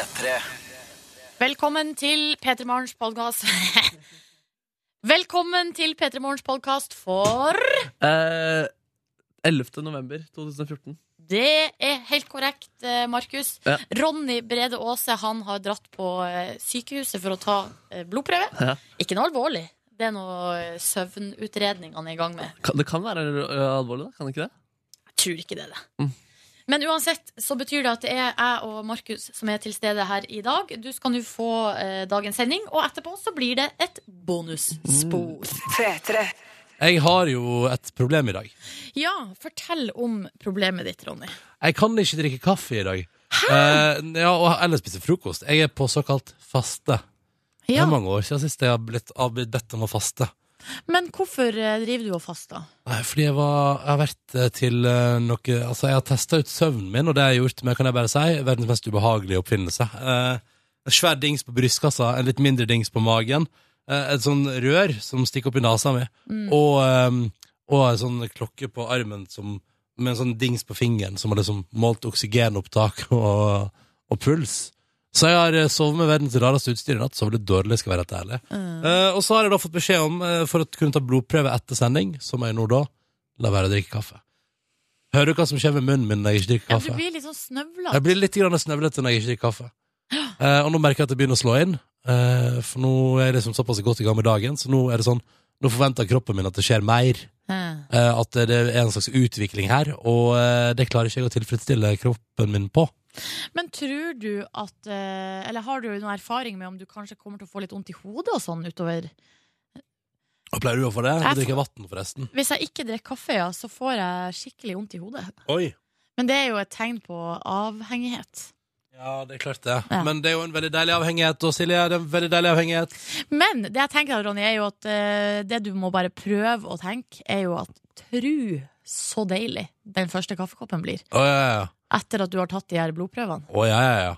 P3. Velkommen til P3 Morgens podkast. Velkommen til P3 Morgens podkast for Eh, 11. november 2014. Det er helt korrekt, eh, Markus. Ja. Ronny Brede Aase han har dratt på eh, sykehuset for å ta eh, blodprøve. Ja. Ikke noe alvorlig. Det er noe søvnutredning han er i gang med. Det kan være alvorlig, da? Kan det ikke det? Jeg tror ikke det det. Mm. Men uansett så betyr det at det er jeg og Markus som er til stede her i dag. Du skal nå få eh, dagens sending, og etterpå så blir det et bonusspor. Jeg har jo et problem i dag. Ja, fortell om problemet ditt, Ronny. Jeg kan ikke drikke kaffe i dag. Eh, ja, og Eller spise frokost. Jeg er på såkalt faste. Det er mange år siden sist jeg har blitt, har blitt bedt om å faste. Men hvorfor eh, driver du og faster? Nei, fordi jeg, var, jeg har vært eh, til eh, noe Altså, jeg har testa ut søvnen min, og det har jeg gjort med, kan jeg bare si, verdens mest ubehagelige oppfinnelse. Eh, en svær dings på brystkassa, en litt mindre dings på magen. Eh, et sånn rør som stikker opp i nesa mi, og, eh, og en sånn klokke på armen som, med en sånn dings på fingeren som har liksom målt oksygenopptak og, og puls. Så jeg har eh, sovet med verdens rareste utstyr i natt. Sovet litt dårlig, skal være helt ærlig. Eh, og så har jeg da fått beskjed om, eh, for å kunne ta blodprøve etter sending, som jeg nå da la være å drikke kaffe. Hører du hva som skjer med munnen min når jeg ikke drikker Ja, kaffe? du blir litt sånn snøvlete. Jeg blir litt grann snøvlete når jeg ikke drikker kaffe. Eh, og nå merker jeg at det begynner å slå inn, eh, for nå er jeg liksom såpass godt i gang med dagen, så nå er det sånn, nå forventer kroppen min at det skjer mer, Mm. eh, at det er en slags utvikling her, og eh, det klarer ikke jeg å tilfredsstille kroppen min på. Men tror du at eh, Eller har du noen erfaring med om du kanskje kommer til å få litt vondt i hodet og sånn utover Hva pleier du å få det? Jeg drikker vann, forresten. Hvis jeg ikke drikker kaffe, ja, så får jeg skikkelig vondt i hodet. Oi! Men det er jo et tegn på avhengighet. Ja, det er klart det. Ja. Men det er jo en veldig deilig avhengighet, og Silje, det er en veldig deilig avhengighet. Men det jeg tenker, Ronny, er jo at uh, det du må bare prøve å tenke, er jo at tru så deilig den første kaffekoppen blir. Ja, ja, ja. Etter at du har tatt de her blodprøvene. Å ja, ja, ja.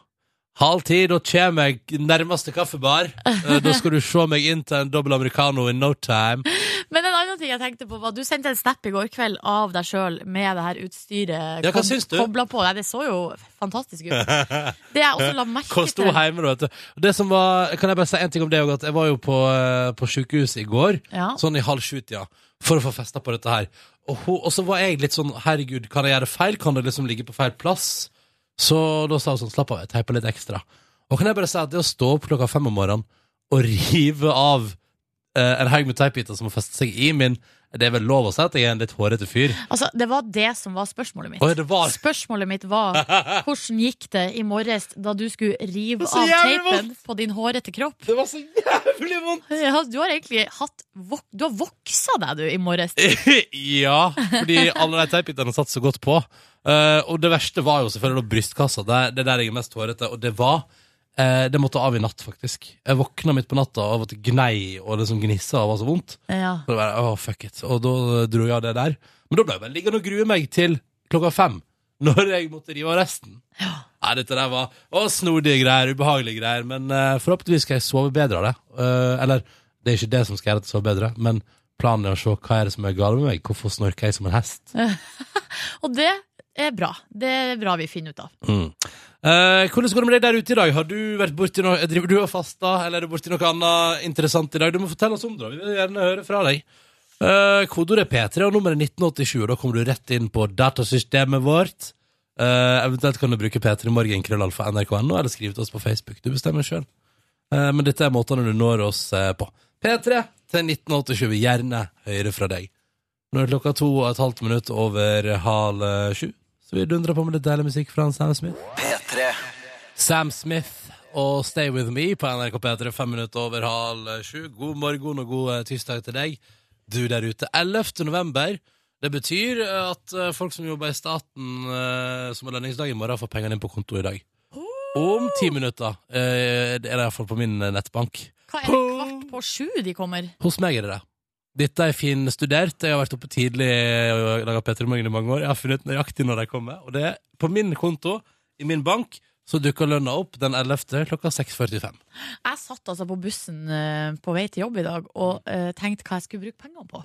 Halv ti, da kommer jeg nærmeste kaffebar. Eh, Da skal du se meg inn til en dobbel americano in no time. Men en annen ting jeg tenkte på var Du sendte en snap i går kveld av deg sjøl med det her utstyret Ja, hva syns du? kobla på. Nei, det så jo fantastisk ut. Det jeg også la merke til sto hjemme, vet du. Det som var, kan jeg bare si en ting om det jeg var jo på, eh, på sykehuset i går, ja. sånn i halv sju-tida, for å få festa på dette her. Og, hun- og så var jeg litt sånn herregud, kan jeg gjøre feil? Kan det liksom ligge på feil plass? Så da sa hun sånn, slapp av, jeg teiper litt ekstra. Og kan jeg bare si at det å stå opp klokka fem om morgenen og rive av eh, en haug med teipbiter som har festet seg i min Det er vel lov å si at jeg er en litt hårete fyr? Altså, det var det som var spørsmålet mitt. Oi, det var Spørsmålet mitt var hvordan gikk det i morges da du skulle rive av teipen på din hårete kropp? Det var så jævlig vondt! Ja, du har egentlig hatt vok Du har voksa deg, du, i morges. ja, fordi alle de teipbitene satt så godt på. Uh, og det verste var jo selvfølgelig brystkassa. Det, det er der jeg er mest hårete. Og det var eh, Det måtte av i natt, faktisk. Jeg våkna midt på natta av at det gnei og liksom gnissa og var så vondt. Ja. Og, det var, åh, fuck it. og da dro jeg av det der. Men da ble jeg bare liggende og grue meg til klokka fem, når jeg måtte rive av resten. Nei, dette der var å, snodige greier, ubehagelige greier, men eh, forhåpentligvis skal jeg sove bedre av det. Uh, eller, det er ikke det som skal gjøre at jeg sover bedre, men planen er å se hva er det som er galt med meg. Hvorfor snorker jeg som en hest? Og det er bra. Det er bra vi finner ut av. Mm. Eh, hvordan går det med deg der ute i dag? Har du vært borti noe, Driver du og fasta, eller er du borti noe annet interessant i dag? Du må fortelle oss om det. Vi vil gjerne høre fra deg. Uh, Kodeordet er P3, og nummeret er 1987, og da kommer du rett inn på datasystemet vårt. Eh, eventuelt kan du bruke P3 Morgen, krøllalfa, nrk.no, eller skrive til oss på Facebook. Du bestemmer sjøl. men dette er måtene du når oss eh, på. P3 til 1987. Gjerne høre fra deg. Nå er klokka to og et halvt minutt over halv eh, sju. Så vi dundrer på med litt deilig musikk fra Sam Smith. P3. Sam Smith og Stay With Me på NRK P3 fem minutter over halv sju. God morgen og god eh, tirsdag til deg, du der ute. 11. november. Det betyr eh, at eh, folk som jobber i staten som har lønningsdag i morgen, får pengene inn på konto i dag. Om ti minutter eh, det er det iallfall på min nettbank. Hva er det kvart på sju de kommer? Hos meg er det det. Dette er finstudert. Jeg har vært oppe tidlig og laga P3 Morgen i mange år. Jeg har funnet nøyaktig når de kommer. Og det er på min konto, i min bank, så dukka lønna opp den 11. klokka 6.45. Jeg satt altså på bussen eh, på vei til jobb i dag og eh, tenkte hva jeg skulle bruke pengene på.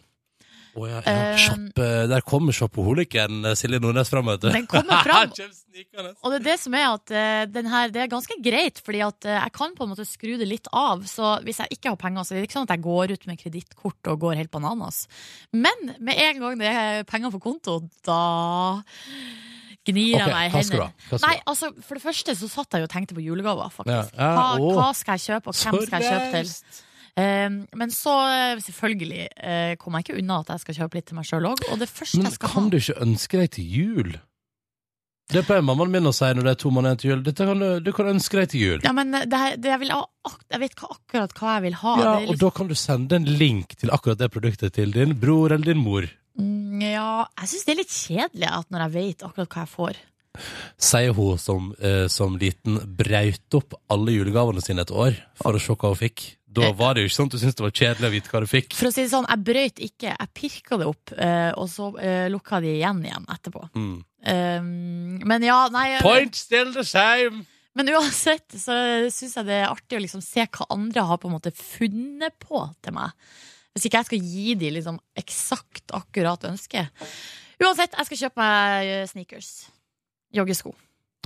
Å, ja, ja. Eh, Shop, eh, der kommer shoppoholikeren eh, Silje Nordnes fram, vet du. Den kommer fram. Og det er det som er at den her, det er ganske greit, fordi at jeg kan på en måte skru det litt av. Så hvis jeg ikke har penger, så er det ikke sånn at jeg går ut med kredittkort og går helt bananas. Men med en gang det er penger på konto, da gnir jeg Ok, meg i hendene. Nei, altså, for det første så satt jeg jo og tenkte på julegaver, faktisk. Ja, hva, hva skal jeg kjøpe, og hvem skal jeg kjøpe til? Raust. Eh, men så, eh, selvfølgelig, eh, kommer jeg ikke unna at jeg skal kjøpe litt til meg sjøl òg. Og det første Men jeg skal kan ha du ikke ønske deg til jul? Det pleier mammaen min å si når det er to måneder til jul. Dette kan du, du kan ønske deg til jul. ja, men det, det jeg, ha, jeg vet akkurat hva jeg vil ha. Ja, er og liksom- da kan du sende en link til akkurat det produktet til din bror eller din mor. Mm, Ja, jeg syns det er litt kjedelig at når jeg vet akkurat hva jeg får. Sier hun som, eh, som liten braut opp alle julegavene sine et år for å se hva hun fikk. Da var det jo ikke sånn at du syntes det var kjedelig å vite hva du fikk. For å si det sånn, jeg brøyt ikke, jeg pirka det opp, eh, og så eh, lukka de igjen igjen etterpå. Mm. Um, men ja, nei Point still the same! Men uansett så syns jeg det er artig å liksom se hva andre har på en måte funnet på til meg. Hvis ikke jeg skal gi de liksom eksakt akkurat ønske. Uansett, jeg skal kjøpe meg eh, sneakers. Joggesko.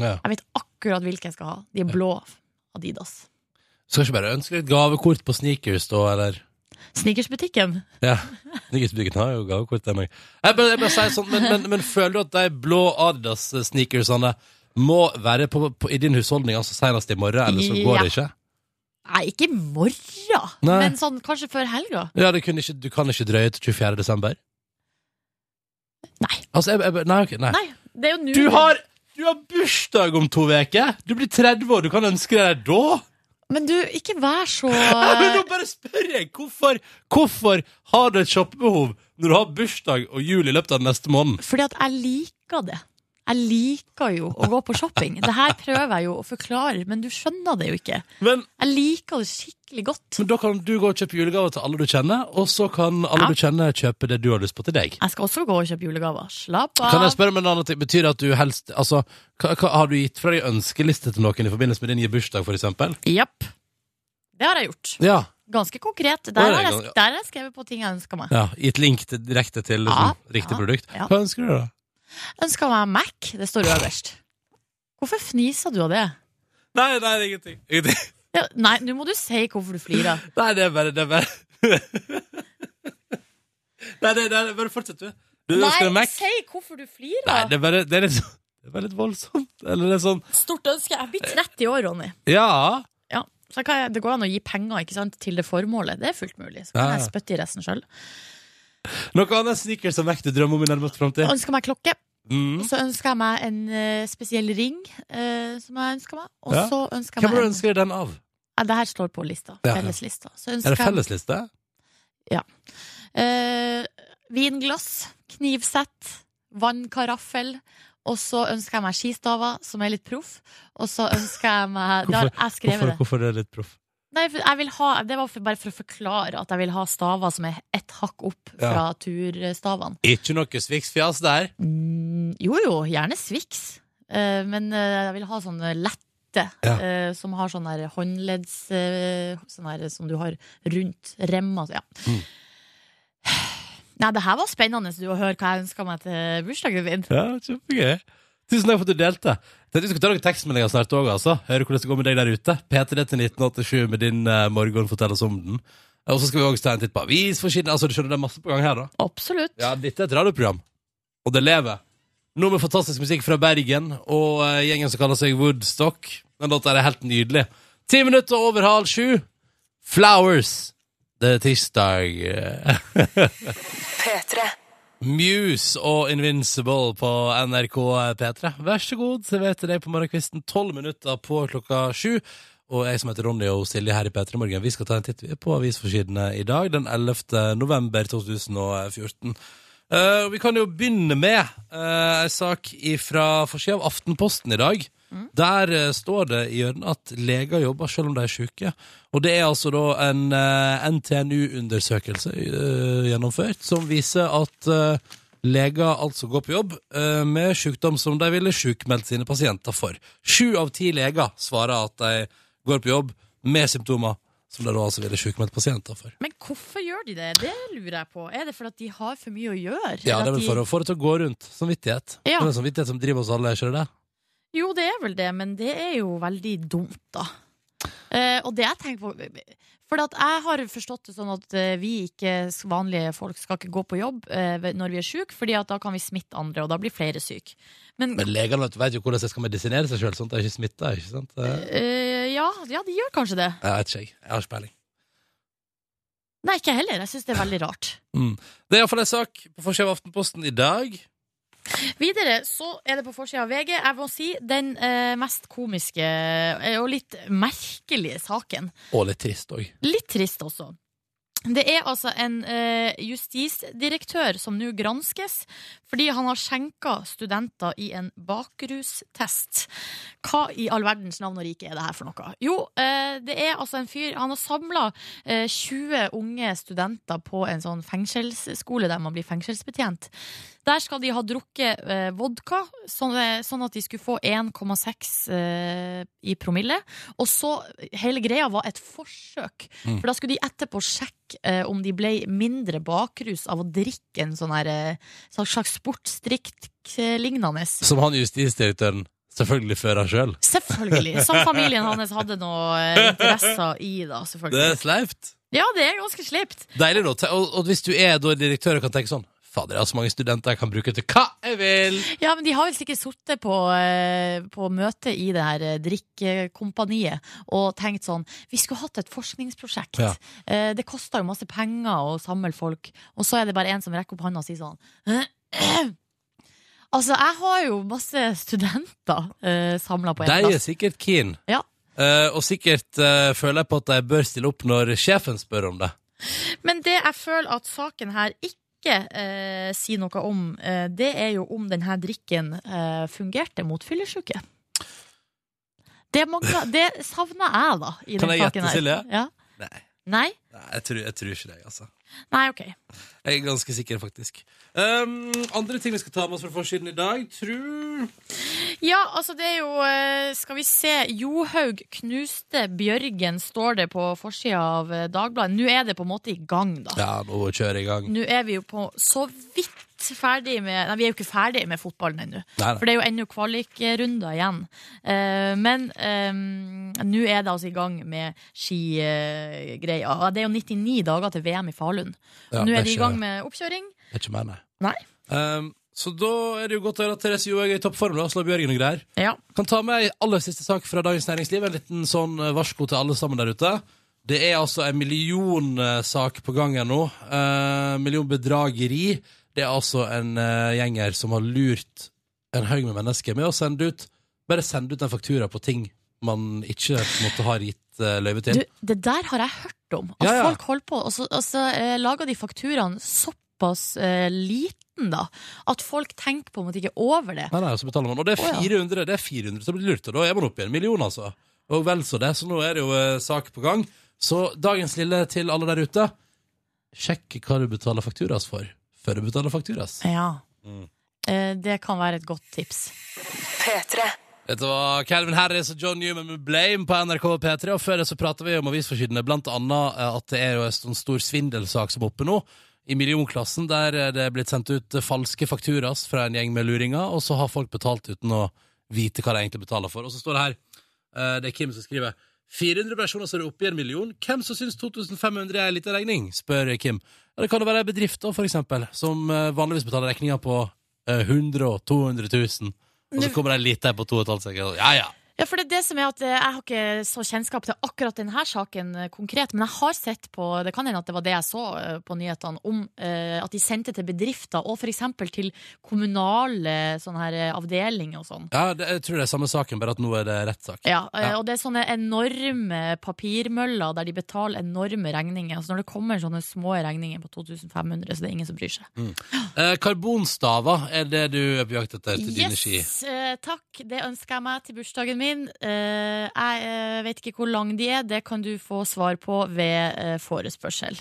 Ja. Jeg vet akkurat hvilke jeg skal ha. De er blå. Adidas. Skal ikke bare ønske litt gavekort på sneakers, da, eller? Sneakersbutikken. Ja. Sneakersbutikken har jo gavekort til meg. Jeg bare, jeg bare sier sånn, men, men, men føler du at de blå Adidas-sneakersene må være på, på, i din husholdning altså senest i morgen, eller så går Ja. det ikke? Nei, ikke i morgen, Nei. men sånn kanskje før helga. Ja, ikke, Du kan ikke drøye til 24. desember? Nei. Altså, jeg, jeg, nei, okay, nei. Nei, det er jo nå Du har, du har bursdag om to uker! Du blir 30 år, du kan ønske deg det da! Men du, ikke vær så men nå bare spør jeg! Hvorfor, hvorfor har du et shoppebehov når du har bursdag og jul i løpet av den neste måneden? Fordi at jeg liker det. Jeg liker jo å gå på shopping. Det her prøver jeg jo å forklare, men du skjønner det jo ikke. Men, Jeg liker det skikkelig godt. men da kan du gå og kjøpe julegaver til alle du kjenner, og så kan alle Ja. du kjenner kjøpe det du har lyst på til deg. Jeg skal også gå og kjøpe julegaver. Slapp av. Kan jeg spørre om en annen ting? Betyr det at du helst Altså, hva, hva, har du gitt fra deg ønskeliste til noen i forbindelse med din bursdag, for eksempel? Jepp. Det har jeg gjort. Ja. Ganske konkret. Der er har jeg, der har jeg skrevet på ting jeg ønsker meg. ja gitt link til, direkte til Ja, liksom, riktig ja, produkt. ja. Hva ønsker du, da? Ønsker meg Mac. Det står jo øverst. Hvorfor fniser du av det? Nei, nei, det er ingenting. ingenting. Ja, nei, nå må du si hvorfor du flirer. Nei, det er bare Det er bare Nei, det, det er bare fortsett, du. Du Nei, si hvorfor du flirer. Nei, det er bare Det er litt, det er bare litt voldsomt. Eller det er sånn Stort ønske. Jeg blir 30 år, Ronny. Ja. Ja, så kan jeg, Det går an å gi penger ikke sant, til det formålet. Det er fullt mulig. Så kan ja. jeg spytte i resten sjøl. Noe annet sneakers som Mac du drømmer om i nærmeste framtid? Ønsker meg klokke. Mm. Og så ønsker jeg meg en eh, spesiell ring. eh, som jeg ønsker meg Og Ja. så ønsker jeg Hvem meg du en ønsket deg den av? ja, Det her står på lista. Ja, ja. Felleslista. Så Er det jeg fellesliste? eh, vinglass, knivsett, vannkaraffel. Og så ønsker jeg meg skistaver, som er litt proff. Og så ønsker jeg meg Det har jeg skrevet Hvorfor, det. hvorfor er det litt proff? Nei, jeg vil ha, det var for, bare for å forklare at jeg vil ha staver som er ett hakk opp fra Ja. turstavene. Ikke noe sviksfjas der. Mm, jo jo, gjerne Swix. Uh, men uh, jeg vil ha sånne lette, Ja. uh, som har sånn der håndledds eh, Sånn der som du har rundt remma. Ja. Mm. Nei, det her var spennende du, å høre hva jeg ønska meg til bursdagen min. Ja, kjempegøy. Tusen takk for at du delte. Tenkte Vi skal ta noen tekstmeldinger snart òg, altså. Høre hvordan det går med deg der ute. P3 til 1987 med din uh, Morgen, fortell oss om den. Og så skal vi også ta en titt på avisforsiden. Altså, du skjønner, det er masse på gang her, da. Absolutt. Ja, dette er et radioprogram. Og det lever. Nå med fantastisk musikk fra Bergen og uh, gjengen som kaller seg Woodstock. Den låta er helt nydelig. Ti minutter over halv sju. Flowers. Det er tirsdag. Muse og Invincible på NRK P3. Vær så god, servert til deg på morgenkvisten. Tolv minutter på klokka sju. Og jeg som heter Ronny og Silje her i P3 Morgen, vi skal ta en titt på avisforsidene i dag, den 11. november 2014. Uh, vi kan jo begynne med uh, en sak fra forsida av Aftenposten i dag. Der eh, står det i hjørnet at leger jobber selv om de er syke. Og det er altså da en eh, NTNU-undersøkelse eh, gjennomført som viser at eh, leger altså går på jobb eh, med sykdom som de ville sykmeldt sine pasienter for. Sju av ti leger svarer at de går på jobb med symptomer som de da altså ville sjukmeldt pasienter for. Men hvorfor gjør de det? Det lurer jeg på. Er det fordi at de har for mye å gjøre? Ja, Eller det er at vel de- for å få det til å gå rundt. Samvittighet. Ja. Det er en samvittighet som driver oss alle, ikke det? Jo, det er vel det, men det er jo veldig dumt, da. Eh, og det jeg tenker på For at jeg har forstått det sånn at eh, vi ikke vanlige folk skal ikke gå på jobb eh, når vi er syke, fordi da kan vi smitte andre, og da blir flere syke. Men, Men legene vet- jo hvordan de skal medisinere seg sjøl, sånn at de ikke smitter. Ikke sant? Eh, ja, ja, de gjør kanskje det. vet ikke, jeg. Jeg har ikke peiling. Nei, ikke heller. Jeg syns det er veldig rart. Det er iallfall en sak på forsida av Aftenposten i dag. Videre så er det på forsida av VG. Jeg må si den eh, mest komiske eh, og litt merkelige saken. Og litt trist òg. Litt trist også. Det er altså en eh, justisdirektør som nå granskes fordi han har skjenka studenter i en bakrustest. Hva i all verdens navn og rike er det her for noe? Jo, eh, det er altså en fyr Han har samla eh, 20 unge studenter på en sånn fengselsskole der man blir fengselsbetjent. Der skal de ha drukket eh, vodka, sånn, eh, sånn at de skulle få 1,6 eh, i promille. Og så Hele greia var et forsøk. Mm. For da skulle de etterpå sjekke eh, om de ble mindre bakrus av å drikke en sånn her eh, slags sportsdrikk-lignende. Som han justisdirektøren selvfølgelig fører sjøl. Selvfølgelig. Som familien hans hadde noe eh, interesser i, da. Det er sleipt. Ja, det er ganske sleipt. Deilig, da. Og, og hvis du er da direktør og kan tenke sånn Fader, jeg har så mange studenter jeg kan bruke til hva jeg vil! Ja, men de har vel sikkert sittet på, eh, på møte i det her eh, drikkekompaniet og tenkt sånn Vi skulle hatt et forskningsprosjekt. Ja. Eh, Det koster jo masse penger å samle folk, og så er det bare en som rekker opp hånda og sier sånn Altså, jeg har jo masse studenter uh, samla på en De er plass. sikkert keen. Ja. Uh, og sikkert uh, føler jeg på at de bør stille opp når sjefen spør om det. Men det jeg føler at saken her ikke eh, si noe om, eh, det er jo om denne drikken eh, fungerte mot fyllesyke. Det, mangler, det savner jeg, da. I Kan den jeg gjette. Silje? Ja. Nei. Nei? Nei, jeg tror, jeg tror ikke det, altså. Nei, OK. Jeg er ganske sikker, faktisk. Um, andre ting vi skal ta med oss fra forsiden i dag, tror Ja, altså det er jo eh, Skal vi se. Johaug knuste Bjørgen, står det på forsida av eh, Dagbladet. Nå er det på en måte i gang, da. Ja, nå kjører i gang. Nå er vi jo på så vidt ferdig med Nei, vi er jo ikke ferdig med fotballen ennå. For det er jo ennå kvalikrunder igjen. Uh, men um, nå er det altså i gang med skigreier. Uh, det er jo 99 dager til VM i Falun. Ja, nå er er de i gang med oppkjøring. Det er ikke meg, nei. Nei. Um, så da er det jo godt å høre at Therese Johaug er i toppform. da, Slå Bjørgen og greier. Ja. Kan ta med ei aller siste sak fra Dagens Næringsliv. En liten sånn eh, varsko til alle sammen der ute. Det er altså en millionsak på gang her nå. Uh, millionbedrageri. Det er altså en eh, gjenger som har lurt en haug med mennesker med å sende ut Bare sende ut en faktura på ting man ikke måtte ha gitt uh, løyve til. Du, det der har jeg hørt om. At Ja, ja. folk holder på, og så, og så eh, lager de fakturaene såpass eh, liten, da, at folk tenker på en måte ikke over det. Nei, nei, så betaler man. Og det er Å, ja. 400 Det er 400 som blir lurt, og da er man oppe i en million, altså. Og vel så det. Så nå er det jo eh, sak på gang. Så dagens lille til alle der ute Sjekk hva du betaler fakturas for, før du betaler fakturas. Ja. Mm. Eh, det kan være et godt tips. Dette var Calvin Harris og John Newman med Blame på NRK P3. Og før det så prata vi om avisforsidene, blant annet eh, at det er jo en sånn stor svindelsak som er oppe nå. I millionklassen, der eh, det er blitt sendt ut eh, falske fakturas fra en gjeng med luringer, og så har folk betalt uten å vite hva de egentlig betaler for. Og så står det her, det er Kim som skriver 400 personer som er oppe i en million. Hvem som syns 2500 er en liten regning? spør Kim. Ja, det kan jo være bedrifter, for eksempel, som vanligvis betaler regninger på eh, 100 og 200 000. Og så kommer det en liten på 2,5 Ja, ja. Ja, for det er det som er at eh, Jeg har ikke så kjennskap til akkurat denne saken eh, konkret, men jeg har sett på Det kan hende at det var det jeg så eh, på nyhetene, om at de sendte til bedrifter, og f.eks. til kommunale sånne her avdelinger og sånn. Ja, det, jeg tror det er samme saken, bare at nå er det rettssak. Ja, Ja. og det er sånne enorme papirmøller der de betaler enorme regninger. Altså når det kommer sånne små regninger på 2500, så det er ingen som bryr seg. Eh, karbonstaver er det du er på jakt etter til dine ski. Yes, takk. Det ønsker jeg meg til bursdagen min. Eh, jeg eh, vet ikke hvor lang de er. Det kan du få svar på ved eh, forespørsel.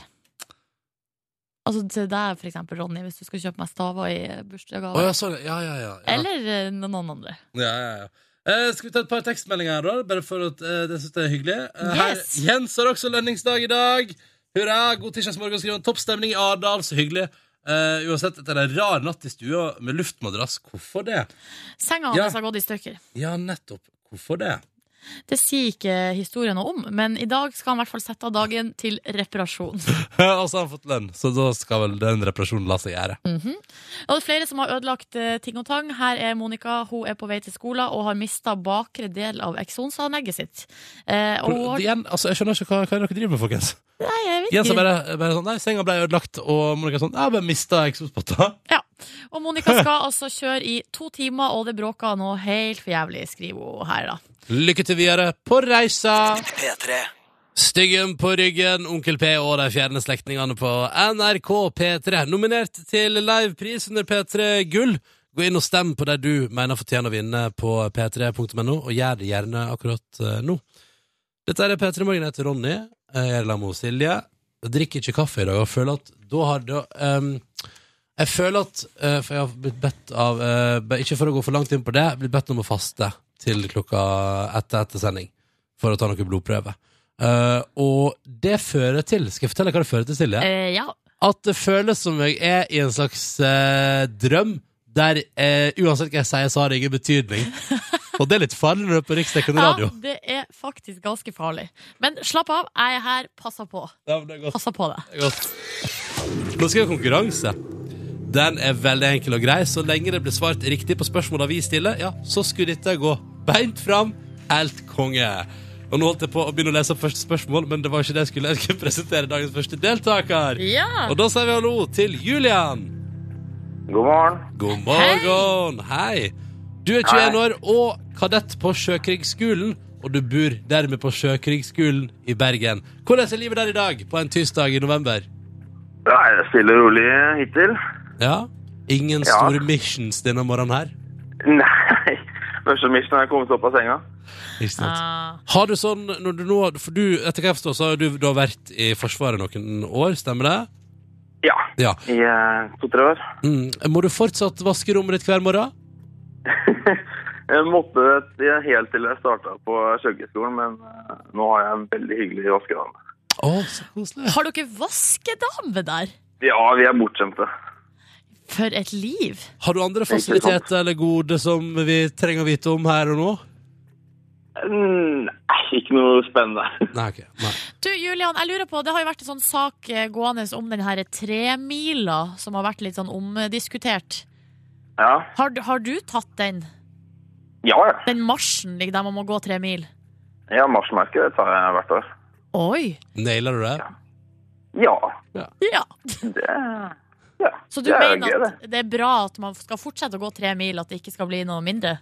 Altså til deg, for eksempel, Ronny, hvis du skal kjøpe meg staver i bursdagsgave. ja, sånn. Ja, ja, ja. ja. Eller noen andre. ja, ja, ja. Uh, skal vi ta et par tekstmeldinger da? Bare for at uh, det synes jeg er hyggelig. Eh, her, Jens har også lønningsdag i dag. Hurra! God tirsdagsmorgen. Skriver. Topp stemning i Ardal. Så hyggelig. Uh, uansett, er en rar natt i stua med luftmadrass. Hvorfor det? Senga Ja. hans har gått i stykker. Ja, nettopp. Hvorfor det? Det sier ikke historien noe om, men i dag skal han i hvert fall sette av dagen til reparasjon. Og så har han fått lønn, så da skal vel den reparasjonen la seg gjøre. Mhm. Og det er flere som har ødelagt eh, ting og tang. Her er Monica. Hun er på vei til skolen og har mista bakre del av eksonsanlegget sitt. Eh, og hun Igjen, altså, jeg skjønner ikke hva, hva er dere driver med, folkens. nei, jeg vet Jens er ikke. bare, bare sånn Nei, senga ble ødelagt, og Monica sånn Jeg bare mista eksospotta. Ja. Og Monica skal altså kjøre i to timer, og det bråker nå helt for jævlig, skriver hun her, da. Lykke til videre på reisa! P3. Styggen på ryggen, Onkel P og de fjerne slektningene på NRK P3. Nominert til livepris under P3 Gull. Gå inn og stem på det du mener fortjener å vinne på p3.no, og gjør det gjerne akkurat eh, nå. Dette er P3 Morgen. Jeg heter Ronny. Jeg er sammen med Silje. Jeg drikker ikke kaffe i dag, og føler at da har det ehm, Jeg føler at eh, For jeg har blitt bedt av eh, Ikke for å gå for langt inn på det, blitt bedt om å faste til klokka etter etter sending for å ta noen blodprøver. Eh, og det fører til Skal jeg fortelle hva det fører til, Silje? Eh, ja. At det føles som jeg er i en slags eh, drøm der eh, uansett hva jeg sier, så har det ingen betydning. og det er litt farlig når du er på riksdekkende ja, det er faktisk ganske farlig. Men slapp av, jeg er her, passer på. Ja, men det er godt. Passer på det. Det er godt. Nå skal vi ha konkurranse. Den er veldig enkel og grei. Så lenge det blir svart riktig på spørsmåla vi stiller, ja, så skulle dette gå beint fram. Helt konge. Og nå holdt jeg på å begynne å lese opp første spørsmål, men det var ikke det jeg skulle. Jeg skulle presentere dagens første deltaker. Ja. Og da sier vi hallo til Julian. God morgen. God morgen. Hei. Du er 21 år og kadett på Sjøkrigsskolen, og du bor dermed på Sjøkrigsskolen i Bergen. Hvordan er livet der i dag, på en tirsdag i november? Det er stille og rolig hittil. Ja? Ingen Ja. store missions denne morgenen her? Nei, første mission er kommet opp av senga. Ikke sant? Ah. Har du sånn, når du nå, for du, etter hva jeg forstår, så har du, du har vært i Forsvaret noen år, stemmer det? Ja, Ja. i eh, to-tre år. Mm. Må du fortsatt vaske rommet ditt hver morgen? Jeg måtte det helt til jeg starta på Skjøggeskolen, men eh, nå har jeg en veldig hyggelig vaskedame. Å, så koselig. Har dere vaskedame der? Ja, vi er bortskjemte. For et liv! Har du andre fasiliteter eller gode som vi trenger å vite om her og nå? Nei, ikke noe spennende. Nei, ok. Nei. Du, Julian, jeg lurer på, det har jo vært en sånn sak eh, gående om den her tremila, som har vært litt sånn omdiskutert. Ja, Har, du- har du tatt den? ja, ja. Den marsjen like, der man må gå tre mil? ja marsjmerket det tar jeg hvert år. Oi! Nailer du det? Ja, Ja. det ja, Så du det er mener gøy, at det er bra at man skal fortsette å gå tre mil, at det ikke skal bli noe mindre?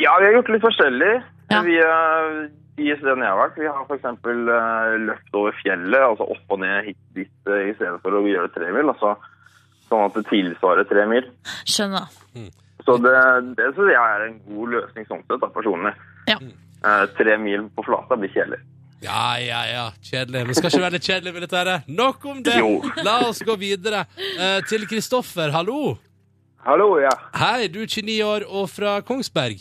Ja, vi har gjort litt forskjellig. Ja. Vi, eh, I stedet jeg har vært, vi har f.eks. Uh, løpt over fjellet, altså opp og ned hit dit uh, i stedet for å gjøre tre mil. Altså, sånn at det tilsvarer tre mil. Skjønner. Så det, det syns jeg er en god løsning sånn sett, da, personlig. Ja. Uh, tre mil på flata blir kjedelig. Ja, ja, ja. Kjedelig. Men skal ikke være litt kjedelig, militære. Nok om det! Jo. La oss gå videre eh, til Kristoffer. Hallo. Hallo, ja. Hei, du er 29 år og fra Kongsberg.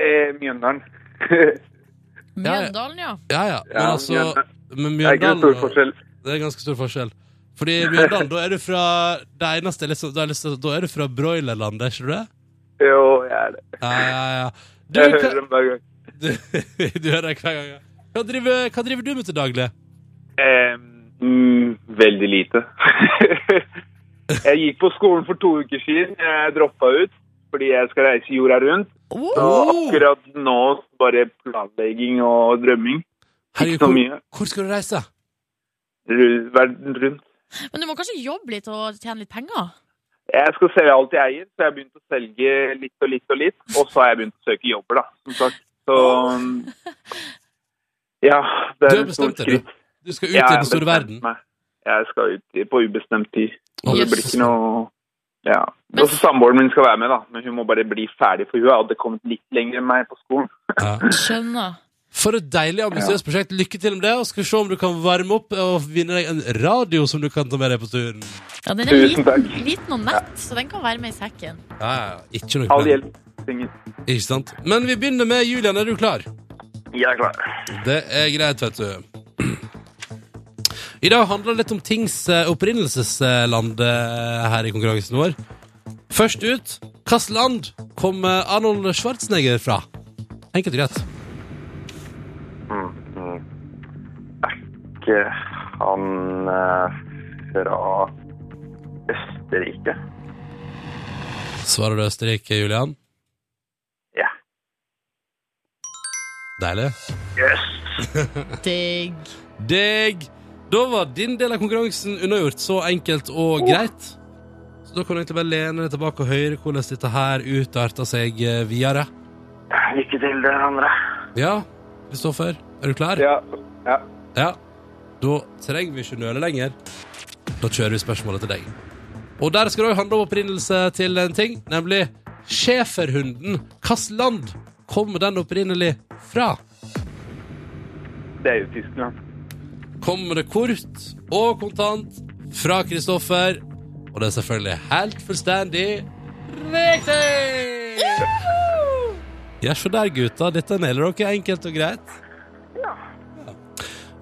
Eh, Mjøndalen. Mjøndalen, ja. Ja, ja. Men Ja, altså Mjøndalen. men Det er ikke Mjøndalen stor forskjell. Det er ganske stor forskjell. Fordi Mjøndalen, da er du fra Det eneste liksom, da, er liksom, da er du fra broilerlandet, er ikke du det? Jo, jeg er det. Ja, ja, ja. Du, Jeg hva, hører dem hver gang. du, du hører det hver gang. ja. Hva driver, hva driver du med til daglig? Eh, mm, veldig lite. jeg gikk på skolen for to uker siden. Jeg droppa ut fordi jeg skal reise jorda rundt. Oh, Og akkurat nå bare planlegging og drømming. Herregud, Ikke så hvor, mye. hvor skal du reise? Verden rundt. men du må kanskje jobbe litt og tjene litt penger? Jeg skal selge alt jeg eier, så jeg har begynt å selge litt og litt og litt. Og så har jeg begynt å søke jobber, da, som sagt. Så Ja, det Du er har bestemt deg, du. Du skal ut ja, i den store verden. meg. Jeg skal ut på ubestemt tid. Å, Det blir ikke noe Ja. Men- Også samboeren min skal være med, da. Men hun må bare bli ferdig, for hun hadde kommet litt lenger enn meg på skolen. Ja. Skjønner. For et deilig ambisiøst prosjekt. Lykke til med det. Og skal vi se om du kan varme opp og vinne deg en radio som du kan ta med deg på turen. Ja, den er Tusen liten, takk. liten og nett, så den kan være med i sekken. Ja, ja, ja. Ikke noe All hjelp. synge. Ikke sant? Men vi begynner med Julian. Er du klar? Jeg er klar. Det er greit, vet du. I dag handler det litt om tings eh, opprinnelsesland eh, her i konkurransen vår. Først ut hvilket land kom Arnold Schwarzenegger fra? Enkelt og greit. Mm, mm. Er ikke han eh, fra Østerrike? Svarer du Østerrike, Julian? Deilig. Yes! Digg. Digg. Da var din del av konkurransen unnagjort. Så enkelt og greit. Så da kan du egentlig bare lene deg tilbake og høre hvordan dette her utarter seg eh, videre. Lykke til, dere andre. Ja, Kristoffer, er du klar? Ja. ja. Ja. Da trenger vi ikke nøle lenger. Da kjører vi spørsmålet til deg. Og der skal det òg handle om opprinnelse til en ting, nemlig schæferhunden. Hvilket land kommer den opprinnelig fra? Det er jo Tyskland. Kommer det kort og kontant fra Kristoffer. Og det er selvfølgelig helt fullstendig riktig! Ja, se der, gutta. Dette nailer dere enkelt og greit. Ja.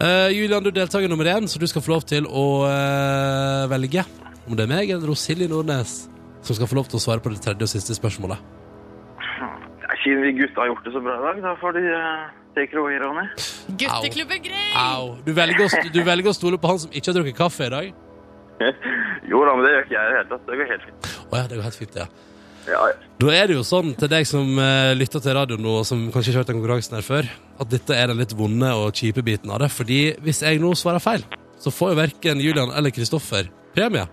Uh, Julian, du er deltaker nummer én, så du skal få lov til å uh, velge om det er meg eller Silje Nordnes som skal få lov til å svare på det tredje og siste spørsmålet. Siden vi gutta har gjort det så bra i dag, da får de uh, take it away, Ronny. Gutteklubb er grei! Au. Du velger, å, du velger å stole på han som ikke har drukket kaffe i dag? jo da, men det gjør ikke jeg i det hele tatt. Det går helt fint. Å ja, det går helt fint, ja. Ja, ja. Da er det jo sånn til deg som uh, lytter til radio nå, og som kanskje ikke har hørt den konkurransen her før, at dette er den litt vonde og kjipe biten av det. Fordi hvis jeg nå svarer feil, så får jo verken Julian eller Kristoffer premie.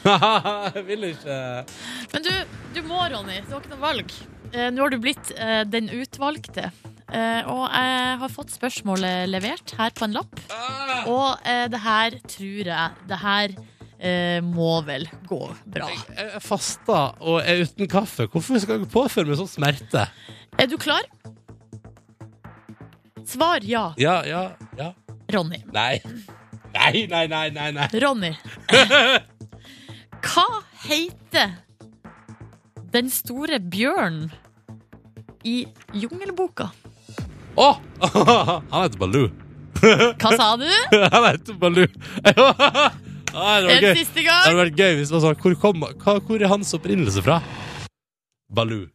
jeg vil ikke Men du, du må, Ronny. Du har ikke noe valg. Eh, Nå har du blitt eh, den utvalgte. Eh, og jeg har fått spørsmålet levert her på en lapp. Og eh, det her tror jeg Det her eh, må vel gå bra. Jeg er fasta og er uten kaffe. Hvorfor skal jeg påføre meg sånn smerte? Er du klar? Svar ja, Ja, ja, ja. Ronny. Nei. Nei, nei, nei, nei. nei. Ronny. Hva heter den store bjørnen i Jungelboka? Å! Han heter Baloo. Hva sa du? Han heter Baloo. Ah, det En siste siste Det gang. hadde vært gøy hvis man sånn Hvor, kom, hva, hvor er hans opprinnelse fra? Baloo.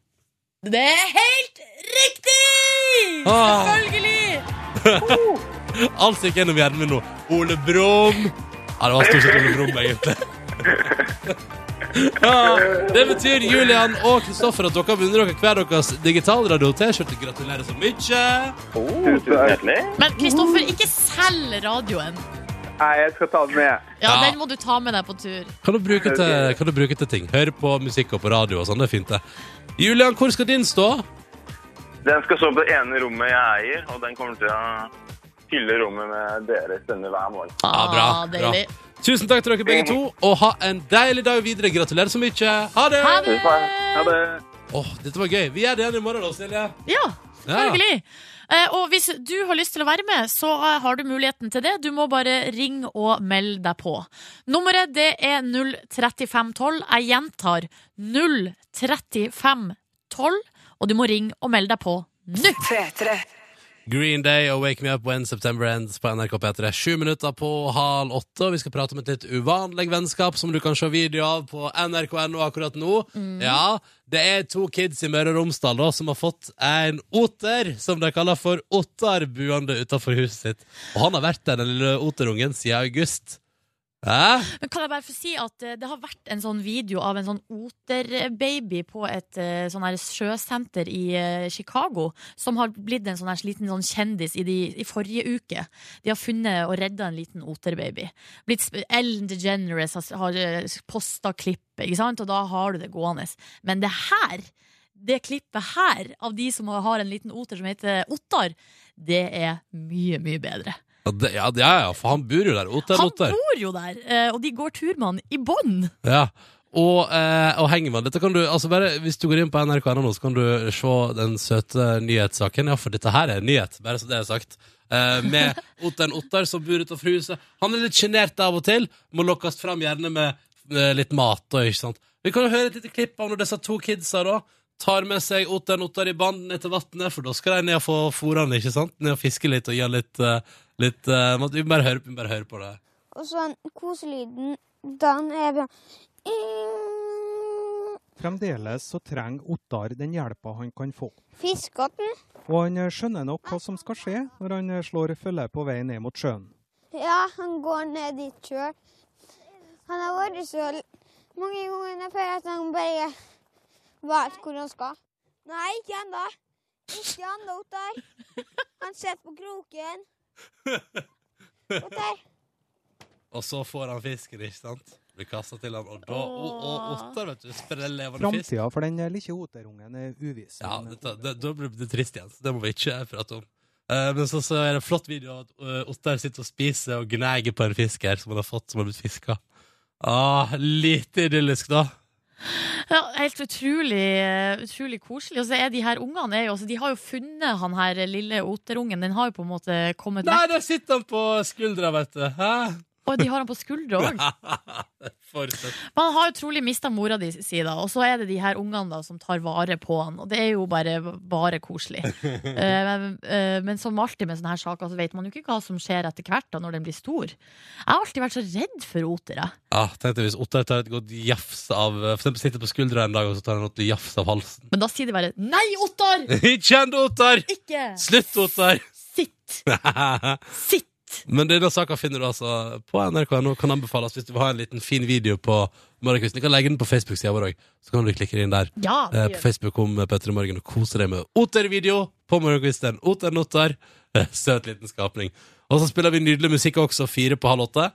Det er helt riktig! Ah. Selvfølgelig! Alt som gikk gjennom hjernen min nå. Ole Brumm. Ja, det var stort sett Ole Brumm, egentlig. Ja, det betyr Julian og Kristoffer at dere har vunnet dere hver deres digitalradio-T-skjorte. Gratulerer så mye. Oh. Men Kristoffer, ikke selg radioen. Nei, jeg skal ta den med. Ja. Den må du ta med deg på tur. Kan du bruke til, kan du bruke til ting. Høre på musikk og på radio og sånn. Det er fint, det. Julian, hvor skal din stå? Den skal stå på det ene rommet jeg eier, og den kommer til å fylle rommet med dere stemmer hver morgen. Ja, bra, bra. Tusen takk til dere begge to, og ha en deilig dag videre. Gratulerer så mye. Ha det! Ha det! Ha det. Oh, dette var gøy. Vi gjør det igjen i morgen, da, Silje. Ja, selvfølgelig. Eh, og hvis du har lyst til å være med, så eh, har du muligheten til det. Du må bare ringe og melde deg på. Nummeret det er 03512. Jeg gjentar 03512. Og du må ringe og melde deg på nå. Green Day og Wake Me Up When September Ends på NRK P3. Sju minutter på halv åtte, og vi skal prate om et litt uvanlig vennskap som du kan se video av på nrk.no akkurat nå. Ja, det er to kids i Møre og Romsdal da, som har fått en oter, som de kaller for Ottar, buende utenfor huset sitt. Og han har vært der, den lille oterungen, siden august. Men kan jeg bare få si at eh, det har vært en sånn video av en sånn oterbaby på et eh, sånn sjøsenter i eh, Chicago, som har blitt en sånn liten sånn kjendis i, de, i forrige uke. De har funnet og redda en liten oterbaby. Blitt Ellen DeGeneres har, har posta klippet, ikke sant? og da har du det gående. Men det her, det klippet her, av de som har en liten oter som heter Ottar, det er mye, mye bedre. Ja, det, ja, ja, for han bor jo der. Otter, Han otter. bor jo der, eh, og de går tur med han i bånd. Ja. Og, eh, og henger med. Dette kan du, altså bare, hvis du går inn på nrk.no nå, så kan du se den søte nyhetssaken. Ja, for dette her er en nyhet, bare så det er sagt. Eh, med otteren Ottar som bor utenfor huset. Han er litt sjenert av og til. Må lokkes fram gjerne med med litt mat. Og, ikke sant? Vi kan jo høre et lite klipp av når disse to kidsa da tar med seg otteren Ottar i band ned til vannet, for da skal de ned og få fôrene, ikke sant? Ned og fiske litt og gi han litt, eh, litt uh, måtte, Vi må bare høre, vi må bare høre på det. Og så koselyden, den er bra. Fremdeles så trenger Ottar den hjelpa han kan få. Fiskotten Og han eh, skjønner nok hva som skal skje når han eh, slår følge på vei ned mot sjøen. Ja, han går ned dit sjøl. Han har vært så mange ganger før at han bare vet hvor han skal. Nei, ikke ennå. Ikke ennå, Ottar. Han sitter på kroken. Ottar. Og så får han fisken, ikke sant? Blir kasta til han, og da og, og otter, vet du, spreller levende fisk. Framtida for den eh, lille oterungen er uviss. Ja, dette, det, da blir det trist igjen, så det må vi ikke prate om. Uh, men så, så er det en flott video av at uh, otter sitter og spiser og gnager på en fisk her som han har fått, som har blitt fiska. Ah, lite idyllisk, da. Ja, helt utrolig, eh, utrolig koselig. Og så er de her ungene er jo, De har jo funnet han her lille oterungen. Den har jo på en måte kommet Nei, vekk. der sitter han på skuldra, vet du. Hæ? Og de har han på skuldra òg. Han har jo trolig mista mora di si, da. Og så er det de her ungene da som tar vare på han. Og det er jo bare, bare koselig. Eh, men, eh, men som alltid med sånne her saker, så vet man jo ikke hva som skjer etter hvert da når den blir stor. Jeg har alltid vært så redd for oter, jeg. Ja, tenkte hvis oter tar et godt jafs av For eksempel sitter på skuldra en dag, og så tar han et jafs av halsen. Men da sier de bare 'Nei, Ottar! Kjenn Ottar! Ikke Slutt, Ottar! sitt! Sitt!' Men denne saka finner du altså på nrk.no. Kan anbefales hvis du vil ha en liten fin video på morgenkvisten. Du kan legge den på Facebook-sida vår òg, så kan du klikke inn der. Ja, Eh, på Facebook om Petter i morgen og kose deg med Oter-video på morgenkvisten. Eh, Søt liten skapning. Og så spiller vi nydelig musikk også, fire på halv åtte.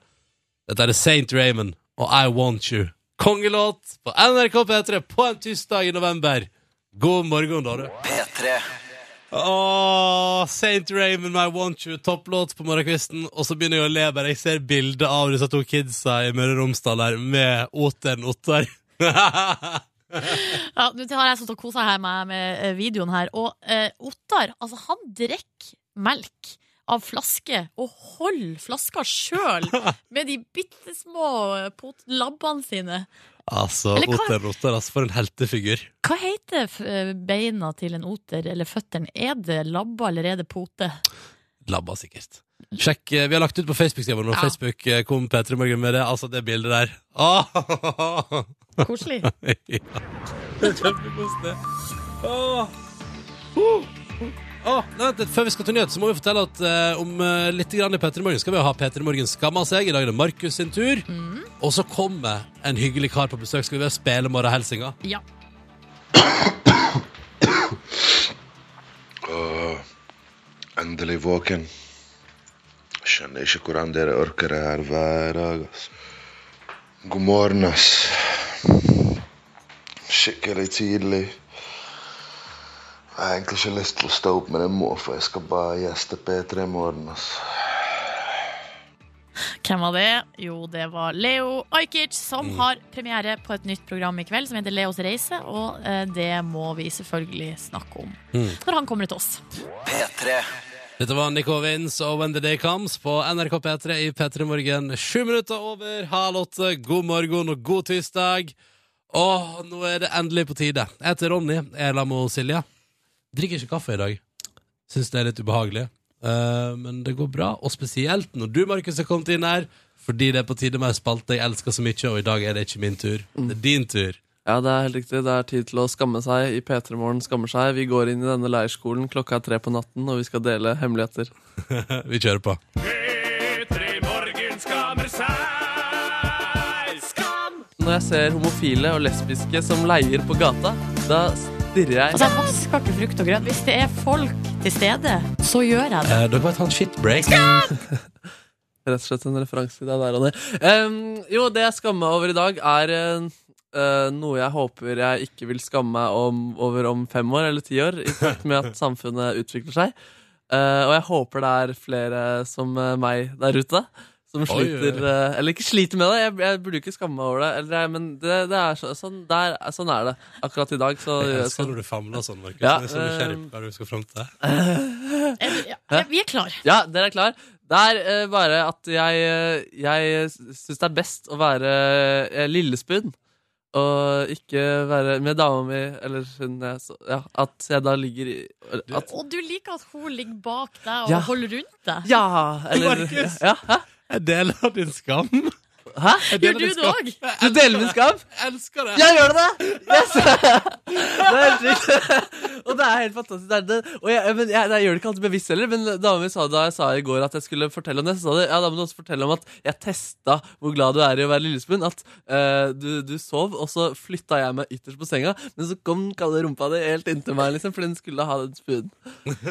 Dette er Saint Raymond og I Want You. Kongelåt på NRK P3 på en tirsdag i november. God morgen, da, du. P3 Åh, Saint Raymond, I Want You, topplåt på morgenkvisten. Og så begynner jeg å le bare jeg ser bildet av disse to kidsa i Møre og Romsdal der med Oteren Ottar. Ja, Nå har jeg stått og kosa meg med, eh, videoen her. Og eh, Ottar, altså, han drikker melk av flaske og holder flaska sjøl med de bitte små labbene sine. Altså, hva- Oter Ottar, altså, for en heltefigur. Hva heter eh, beina til en oter, eller føttene? Er det labba, eller er det pote? Labba, sikkert. Sjekk, eh, Vi har lagt ut på Facebook-sida vår Ja. Facebook kom P3 Morgen med det. Altså, det bildet der. Åh! Koselig. ja. Kjempekoselig. Oh! Uh. Åh, nei. Før vi skal til nyhet, så må vi fortelle at eh, om uh, litt grann i P3 Morgen skal vi ha P3 Morgen skamma seg. I dag er det Markus sin tur. Mm. Og så kommer en hyggelig kar på besøk. Skal vi være spille morgenhelsinga? Ja. Åh, endelig våken. Skjønner ikke hvordan dere orker det her hver dag, ass. God morgen, ass. Skikkelig tidlig. Jeg har egentlig ikke lyst til å stå opp, men jeg må, for jeg skal bare gjeste P3 i morgen, altså. Hvem var det? Jo, det var Leo Ajkic, som Mm. har premiere på et nytt program i kveld som heter Leos reise, og eh, det må vi selvfølgelig snakke om Mm. når han kommer til oss. P3 Dette var Nico Vince og When the Day Comes på NRK P3 i P3 Morgen. Sju minutter over halv åtte. God morgen og god tirsdag. Og nå er det endelig på tide. Jeg heter Ronny. Jeg er sammen med Silje. Drikker ikke kaffe i dag. Syns det er litt ubehagelig. Eh, men det går bra. Og spesielt når du, Markus, har kommet inn her. Fordi det er på tide med ei spalte jeg elsker så mye, og i dag er det ikke min tur. Det er din tur. Ja, det er helt riktig. Det er tid til å skamme seg. I P3 Morgen skammer seg. Vi går inn i denne leirskolen. Klokka er tre på natten, og vi skal dele hemmeligheter. Vi kjører på. Når jeg ser homofile og lesbiske som leier på gata, da stirrer jeg. Altså, jeg vasker ikke frukt og grønt. Hvis det er folk til stede, så gjør jeg det. Eh, dere må ta en shitbreak. Rett og slett en referanse til deg der, Ronny. Um, jo, det jeg skammer meg over i dag, er eh, noe jeg håper jeg ikke vil skamme meg om, over om fem år eller ti år, i takt med at samfunnet utvikler seg. Uh, og jeg håper det er flere som meg der ute. Som Oi, oi, oi. sliter eh, Eller ikke sliter med det, jeg, jeg burde ikke skamme meg over det. Eller, men det, det er så, sånn, der, sånn er det akkurat i dag. Så, Jeg elsker sånn, når du famler sånn, Markus. Ja, jeg er så nysgjerrig på hva du skal fram til. Vi- ja, vi er klar. Ja, dere er klar. Det er uh, bare at jeg, eh, jeg syns det er best å være uh, Lillespund. og ikke være med dama mi, eller hun jeg så, Ja, at jeg da ligger i at, Og du liker at hun ligger bak deg og Ja. holder rundt deg. Ja! Eller Markus. ja, hæ? Jeg deler din skam. Hæ? Gjør du det òg? Du deler vennskap? Jeg elsker det. Ja, gjør du det? Yes! Det er helt riktig. Og det er helt fantastisk. Det er det. Og jeg, men jeg, jeg gjør det ikke alltid bevisst heller, men dama mi sa da jeg sa i går at jeg skulle fortelle om det, så sa de ja, da må du også fortelle om at jeg testa hvor glad du er i å være Lillespoon. At uh, du, du sov, og så flytta jeg meg ytterst på senga, men så kom den kalde rumpa di helt inntil meg, liksom, fordi den skulle ha den spuden.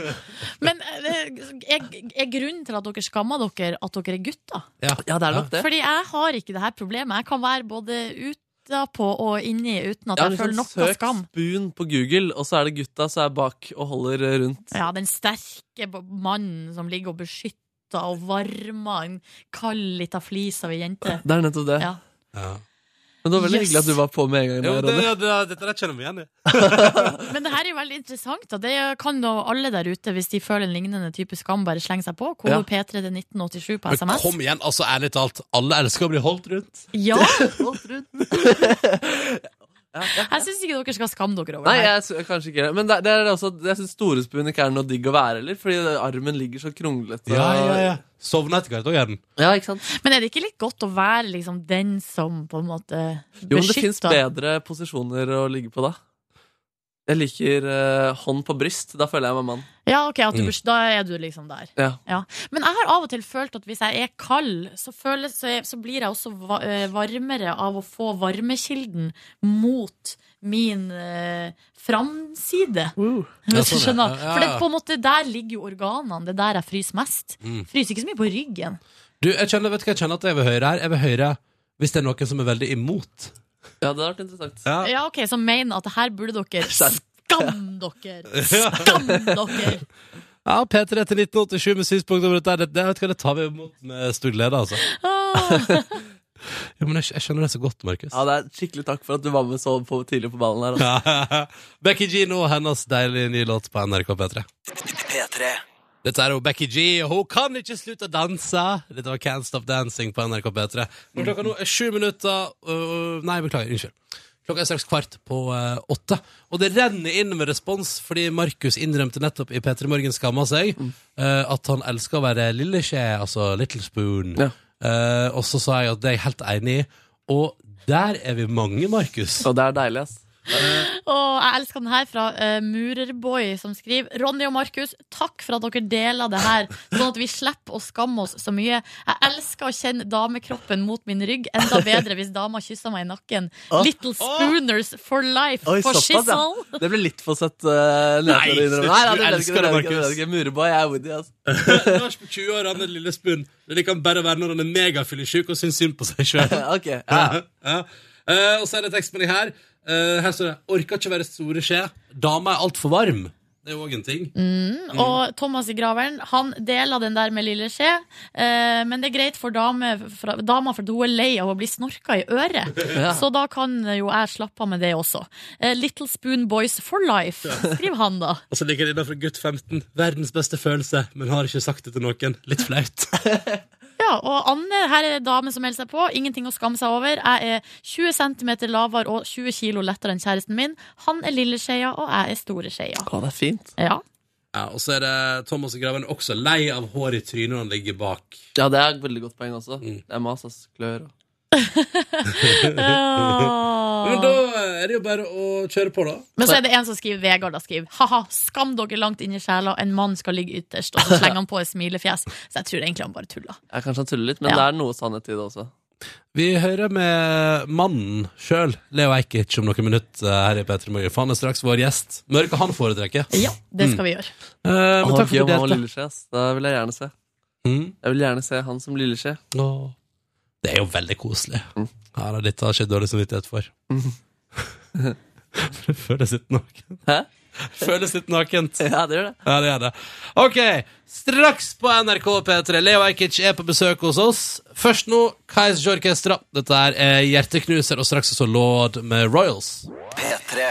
Men eh, er, er grunnen til at dere skammer dere, at dere er gutter? Ja, det er nok det. Fordi jeg har ikke det her problemet. Jeg kan være både utapå og inni uten at Ja, jeg føler noe søk skam. Søk spoon på Google, og så er det gutta som er bak og holder eh, rundt. Ja, den sterke mannen som ligger og beskytter og varmer en kald lita flis av ei jente. Det er nettopp det. Ja. Ja. Men det var veldig Yes. hyggelig at du var på med en gang. Jo, det, Ronny. det, dette der kjenner vi igjen i. Men det her er jo veldig interessant. Da. Det kan jo alle der ute, hvis de føler en lignende type skam, bare slenge seg på. Ja. P3 til 1987 på Men kom igjen, altså ærlig talt. Alle elsker å bli holdt rundt. Ja! Holdt rundt. Jeg syns ikke dere skal skamme dere over Nei, det. her. jeg, sy- kanskje ikke. Men det, det er også, jeg syns storespoon ikke er noe digg å være heller, fordi armen ligger så kronglete. Ja, ja, ja. Sovna etter hvert òg, gjør den. Ja, ikke sant? Men er det ikke litt godt å være liksom den som på en måte Jo, men det fins beskytter? bedre posisjoner å ligge på da. Jeg liker uh, hånd på bryst. Da føler jeg meg mann. Ja, ok, at du, Mm. da er du liksom der. Ja. Men jeg har av og til følt at hvis jeg er kald, så, føler, så, så blir jeg også eh, varmere av å få varmekilden mot min uh, framside. Uh. Hvis du sånn, ja. skjønner. Ja, ja, For det, på en måte, der ligger jo organene. Det er der jeg fryser mest. Mm. Fryser ikke så mye på ryggen. Du, jeg kjenner, vet du hva jeg kjenner at jeg vil høre her? Jeg vil høre hvis det er noen som er veldig imot. Ja, det hadde vært interessant. Ja. Ja, ok, Så mener at her burde dere Skjerp. Skam dere! Skam dere! Ja, P3 til 1987 med synspunkt over dette. Det, det, vet du hva, det tar vi imot med stor glede, altså. Ah. Ja, men jeg, jeg skjønner det så godt, Markus. Ja, det er Skikkelig takk for at du var med så på, tidlig på ballen her. Altså. Becky G nå, hennes deilige nye låt på NRK P3. P3. Dette er jo Becky G, og hun kan ikke slutte å danse. Dette var Can't Stop Dancing på NRK P3. Når klokka nå er sju minutter uh, Nei, beklager. Unnskyld. Klokka er straks kvart på uh, åtte. Og det renner inn med respons fordi Markus innrømte nettopp i P3 Morgen skamma seg uh, at han elsker å være lille skje, altså Little Spoon. Ja. Og så sa jeg at det er jeg helt enig i. Og der er vi mange, Markus. Og det er deilig, ass. Og jeg elsker den her fra uh, Murerboy, som skriver Ronny og Markus, takk for at dere deler det her, sånn at vi slipper å skamme oss så mye. Jeg elsker å kjenne damekroppen mot min rygg. Enda bedre hvis dama kysser meg i nakken. Oh. Little spooners for life Oi, for shizzle. ja. Det ble litt for søtt. Uh, Nei, Nei, det elsker det. Markus. Murerboy er Woody, ass. Lars på 20 år, han er lille Spoon. Det kan bare være når han er megafyllesyk og syns synd på seg sjøl. okay, ja. Ja. Uh, og så er det tekstmelding her. Eh, her står det 'Orker ikke være store skje'. Dama er altfor varm. Det er jo òg en ting. Og Thomas i Graveren Han deler den der med lille skje, eh, men det er greit for dame, fra, dama for hun er lei av å bli snorka i øret. Ja. Så da kan jo jeg slappe av med det også. Eh, Little Spoon Boys for life, skriver han da. Og så ligger det innafor gutt 15. Verdens beste følelse, men har ikke sagt det til noen. Litt flaut. Ja, og Anne, her er det dame som melder seg på. Ingenting å skamme seg over. Jeg er 20 cm lavere og 20 kg lettere enn kjæresten min. Han er lille skeia, og jeg er store skeia. Å, det er fint. Ja. Ja, og så er det Thomas Graven også lei av hår i trynet når han ligger bak. Ja, det er et veldig godt poeng også. Mm. Det er mas, ass. Klør og Men da er det jo bare å kjøre på, da. Men så er det en som skriver Vegard da skriver Ha-ha, skam dere langt inn i sjela. En mann skal ligge ytterst. Og så slenger han på et smilefjes. Så jeg tror egentlig han bare tuller. Ja, Kanskje han tuller litt, men Ja. det er noe sannhet i det også. Vi hører med mannen sjøl, Leo Ajkic, om noen minutter her i P3 Morgen. For han er straks vår gjest. Mørke han foretrekker. Ja, det skal vi gjøre. Eh, men takk for at du delte. Da vil jeg gjerne se. Mm. Jeg vil gjerne se han som lilleskje. Åh. Det er jo veldig koselig. Mm. Her da, dette har ikke dårlig samvittighet for. det føles litt naken. Hæ? Føles litt nakent. Ja, det gjør det. Ja, det gjør det. Ok, straks på NRK P3. Leo Ajkic er på besøk hos oss. Først nå Kais Orkestra. Dette er Hjerteknuser, og straks også Lord med Royals. P3.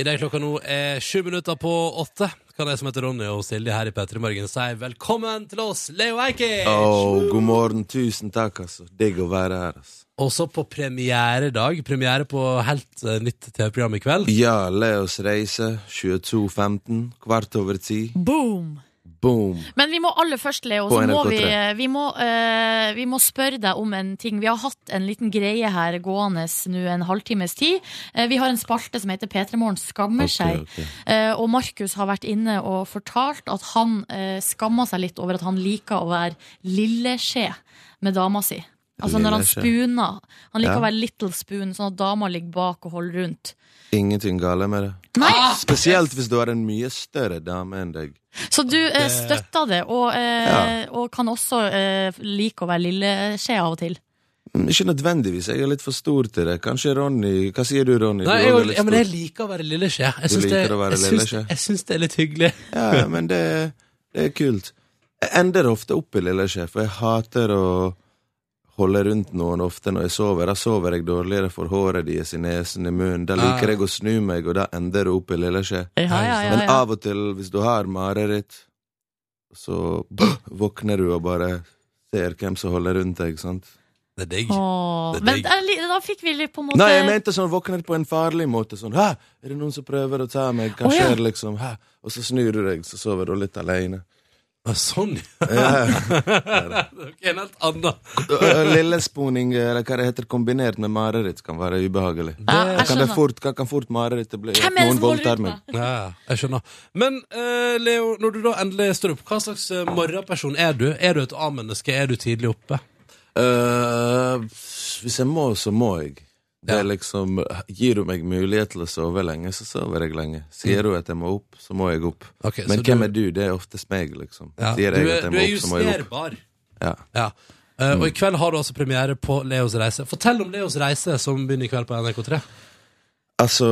I det klokka nå er sju minutter på åtte. Kan jeg som heter Ronny og Silje her i P3 Morgen si velkommen til oss, Leo Eikic! Oh, god morgen. Tusen takk, altså. Digg å være her, altså. Også på premieredag. Premiere på helt eh, nytt TV-program i kveld. Ja, Leos reise. 22.15. Kvart over ti. Boom! Boom. Men vi må aller først, Leo, så må vi, vi, må, uh, vi må spørre deg om en ting. Vi har hatt en liten greie her gående nå en halvtimes tid. Uh, vi har en spalte som heter P3 Morgen skammer seg. okay. Uh, og Markus har vært inne og fortalt at han skammer seg litt over at han liker å være lilleskje med dama si. Altså når han spooner. Han liker Ja. å være little spoon, sånn at dama ligger bak og holder rundt. Ingenting gale med det. Nei, Spesielt hvis du har en mye større dame enn deg. Så du eh, støtter det, og, eh, Ja. og kan også eh, like å være lilleskje av og til. Ikke nødvendigvis. Jeg er litt for stor til det. Kanskje Ronny Hva sier du, Ronny? Nei, jeg, ja, men jeg liker å være lilleskje. Jeg syns det, det er litt hyggelig. Ja, ja, men det, det er kult. Jeg ender ofte opp i lilleskje, for jeg hater å holde rundt noen ofte når jeg sover. Da sover jeg dårligere for håret deres i nesen, i munnen. Da liker jeg å snu meg, og da ender det opp i lille skje. Ja, ja, ja, Men av og til, hvis du har mareritt, så våkner du og bare ser hvem som holder rundt deg, sant? Det er digg. Åh, Det er men digg. da, da fikk vi litt på en måte Nei, jeg mente sånn våkner på en farlig måte. Sånn, hæ, er det noen som prøver å ta meg? Hva Å, ja. liksom? Hæ? Og så snur du deg, så sover du litt alene. Ah, Sånn, Ja. det er en helt annen. Lillesponing, eller hva det heter, kombinert med mareritt kan være ubehagelig. Det, jeg kan det fort, kan fort marerittet bli? Hvem er det som holder ut med? Ja, ja, jeg skjønner. Men uh, Leo, når du da endelig står opp, hva slags eh, morgenperson er du? Er du et A-menneske? Er du tidlig oppe? Uh, hvis jeg må, så må jeg. Det er liksom, Gir du meg mulighet til å sove lenge, så sover jeg lenge. Sier du at jeg må opp, så må jeg opp. Okay, Men hvem du- er du? Det er oftest meg, liksom. Ja, Sier du, jeg er, at jeg må er opp, så må jeg opp. justerbar. Ja. Ja. Eh, Og i kveld har du altså premiere på Leos reise. Fortell om Leos reise, som begynner i kveld på NRK3. Altså,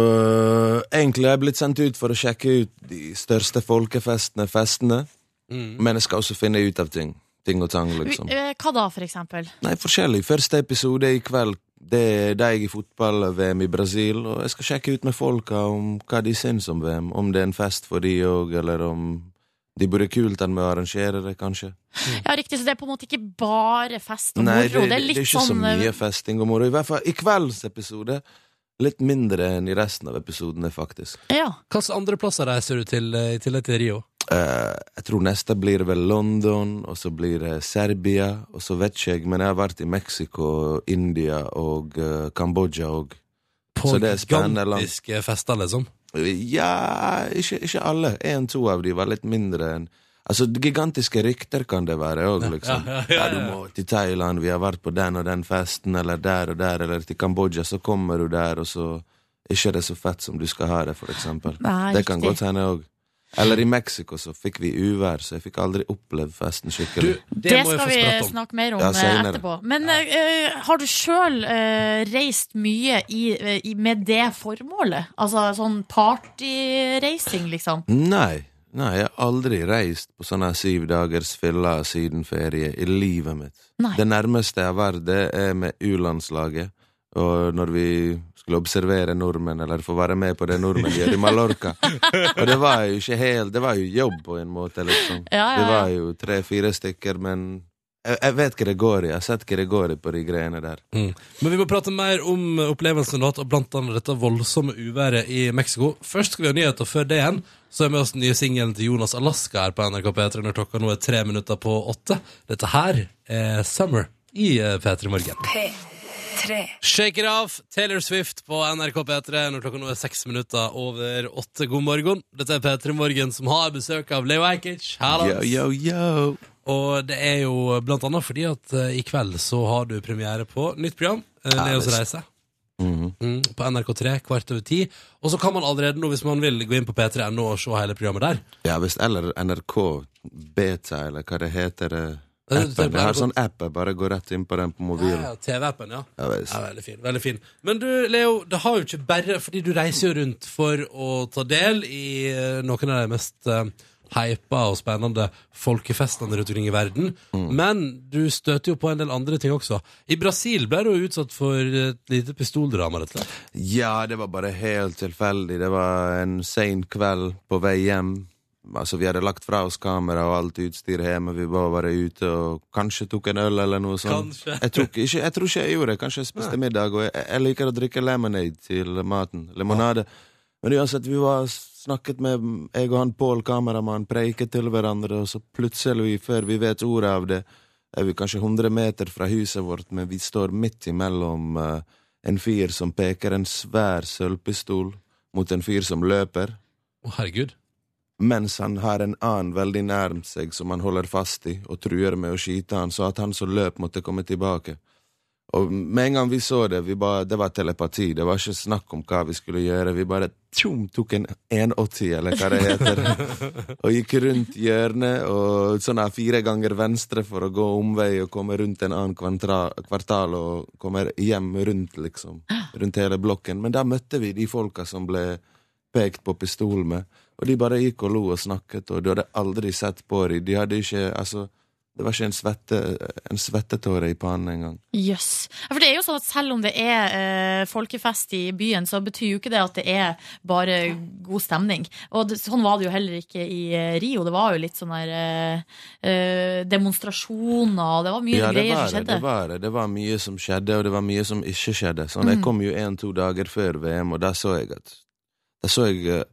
egentlig har jeg blitt sendt ut for å sjekke ut de største folkefestene, festene. Mm. Men jeg skal også finne ut av ting. Ting og tang, liksom. Eh, Hva da, for eksempel? Nei, forskjellig. Første episode i kveld, det er deg i fotball-VM i Brasil, og jeg skal sjekke ut med folka om hva de syns om VM. Om det er en fest for de òg, eller om de burde kult den med å arrangere det, kanskje. Ja, riktig, Så det er på en måte ikke bare fest og moro? Nei, det, det, det, er det er ikke så sånn så mye festing og moro. I hvert fall i kveldens episode. Litt mindre enn i resten av episodene, faktisk. Ja. Hvilke andre plasser reiser du til eh, i tillegg til Rio? Eh, jeg tror neste blir vel London, og så blir det Serbia, og så vet ikke jeg, men jeg har vært i Mexico, India og uh, Kambodsja òg. På gigantiske fester, liksom? Ja, ikke, ikke alle. En-to av de var litt mindre enn Altså, gigantiske rykter kan det være òg, liksom. ja, Ja, ja, ja, du må til Thailand, vi har vært på den og den festen, eller der og der, eller til Kambodsja, så kommer du der, og så ikke er det så fett som du skal ha det, for eksempel. Nei, det kan godt hende òg. Eller i Mexico så fikk vi uvær, så jeg fikk aldri opplevd festen Du, skikkelig. det, Det skal vi snakke mer om Ja, eh, etterpå. Men eh, har du sjøl reist mye i, uh, med det formålet? Altså sånn partyreising, liksom? Nei, nei, jeg har aldri reist på sånne syv dagers fylla sydenferie i livet mitt. Nei. Det nærmeste jeg har vært, det er med U-landslaget. Og når vi skulle observere nordmenn, eller få være med på det nordmenn gjør i Mallorca. Og det var jo ikke helt Det var jo jobb på en måte, liksom. Ja, ja, Det var jo tre-fire stykker, men jeg, jeg vet hva det går i. Jeg har sett hva det går i på de greiene der. Mm. Men vi må prate mer om opplevelsen og blant annet dette voldsomme uværet i Mexico. Først skal vi ha nyheter, før det igjen så er vi oss den nye singelen til Jonas Alaska her på NRK P3 når klokka nå er tre minutter på åtte. Dette her er Summer i eh, P3 Shake it off, Taylor Swift på NRK P3 når klokka nå er seks minutter over åtte. God morgen. Dette er P3 Morgen som har besøk av Leo Ajkic. Yo, yo, yo! Og det er jo blant annet fordi at uh, i kveld så har du premiere på nytt program, uh, Leos reise. reise. -hmm. Mm, på NRK3 kvart over ti. Og så kan man allerede nå, hvis man vil, gå inn på p3.no og se hele programmet der. Ja visst. Eller NRK Beta, eller hva det heter. Eh, Appen. Jeg har sånn app, jeg bare går rett inn på den på mobilen. Ja, ja, TV-appen, ja. Ja. Ja, veldig fin, veldig fin. Men du, Leo, det har jo ikke bare Fordi du reiser jo rundt for å ta del i eh, noen av de mest uh, hypa og spennende folkefestene rundt omkring i verden. Men du støter jo på en del andre ting også. I Brasil ble du utsatt for et lite pistoldrama, rett og slett. Ja, det var bare helt tilfeldig. Det var en sein kveld på vei hjem. Altså, vi hadde lagt fra oss kamera og alt utstyr hjemme, vi var bare ute og kanskje tok en øl eller noe sånt. Kanskje. Jeg, tok ikke, jeg tror ikke jeg gjorde det. Kanskje jeg spiste middag, og jeg, jeg liker å drikke lemonade til maten. Limonade. Men uansett, vi var snakket med jeg og han Pål, kameramann, preiket til hverandre, og så plutselig, før vi vet ordet av det, er vi kanskje 100 meter fra huset vårt, men vi står midt imellom uh, en fyr som peker en svær sølvpistol mot en fyr som løper, Å, herregud. Mens han har en annen veldig nærm seg som han holder fast i, og truer med å skyte han, så at han som løp, måtte komme tilbake. Og med en gang vi så det, vi bare, det var telepati, det var ikke snakk om hva vi skulle gjøre, vi bare tjom, tok en 180, eller hva det heter, og gikk rundt hjørnet, og sånn fire ganger venstre for å gå omvei og komme rundt en annen kvartal, kvartal og komme hjem rundt, liksom, rundt hele blokken. Men da møtte vi de folka som ble pekt på pistol med, og de bare gikk og lo og snakket, og du hadde aldri sett på dem, de hadde ikke, altså, det var ikke en, svette, en svettetåre i pannen engang. Jøss. Yes. for det er jo sånn at selv om det er eh, folkefest i byen, så betyr jo ikke det at det er bare god stemning. Og det, sånn var det jo heller ikke i eh, Rio. Det var jo litt sånn der eh, eh, demonstrasjoner, og det var mye Ja, greier var som skjedde. Ja, det var det. Det var mye som skjedde, og det var mye som ikke skjedde. Sånn, Jeg Mm. kom jo en-to dager før VM, og da så jeg at Da så jeg eh,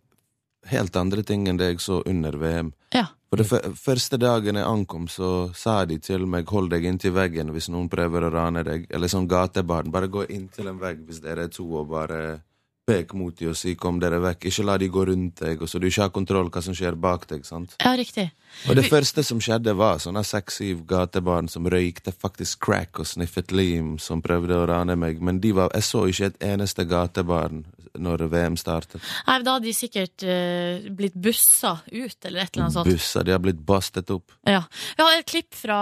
helt andre ting enn det jeg så under VM. Ja. For det første dagen jeg ankom, så sa de til meg 'hold deg inntil veggen hvis noen prøver å rane deg', eller sånn gatebarn. Bare gå inntil en vegg hvis dere er to, og bare pek mot dem og si 'kom dere vekk'. Ikke la de gå rundt deg, og så du ikke har kontroll hva som skjer bak deg. sant? Ja, riktig. Og det første som skjedde, var sånne seks-syv gatebarn som røykte faktisk crack og sniffet lim, som prøvde å rane meg. Men de var, jeg så ikke et eneste gatebarn når VM startet. Nei, Da hadde de sikkert uh, blitt bussa ut, eller et eller annet sånt. Bussa, de har blitt bastet opp. Ja. Vi har et klipp fra,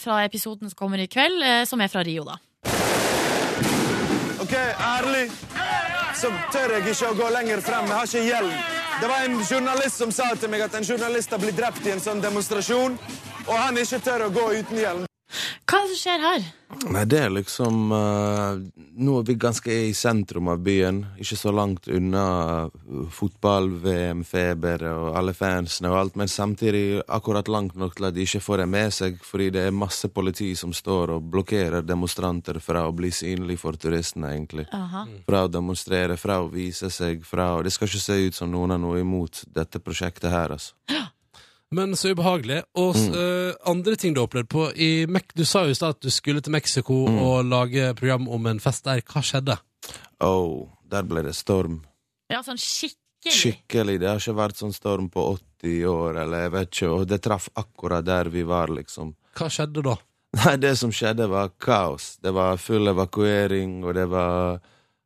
fra episoden som kommer i kveld, uh, som er fra Rio, da. Ok, ærlig så tør jeg ikke å gå lenger frem. Jeg har ikke hjelm. Det var en journalist som sa til meg at en journalist har blitt drept i en sånn demonstrasjon, og han ikke tør å gå uten hjelm. Hva er det som skjer her? Nei, det er liksom uh, Nå er vi ganske i sentrum av byen, ikke så langt unna uh, fotball-VM-feber og alle fansene og alt, men samtidig akkurat langt nok til at de ikke får det med seg, fordi det er masse politi som står og blokkerer demonstranter fra å bli synlig for turistene, egentlig. Aha. Fra å demonstrere, fra å vise seg, fra å Det skal ikke se ut som noen har noe imot dette prosjektet her, altså. Men så ubehagelig. Og Mm. uh, andre ting du har opplevd på i Mek Du sa jo i stad at du skulle til Mexico Mm. og lage program om en fest der. Hva skjedde? Oh, der ble det storm. Ja, sånn skikkelig. Skikkelig. Det har ikke vært sånn storm på 80 år, eller jeg vet ikke, og det traff akkurat der vi var, liksom. Hva skjedde da? Nei, det som skjedde, var kaos. Det var full evakuering, og det var,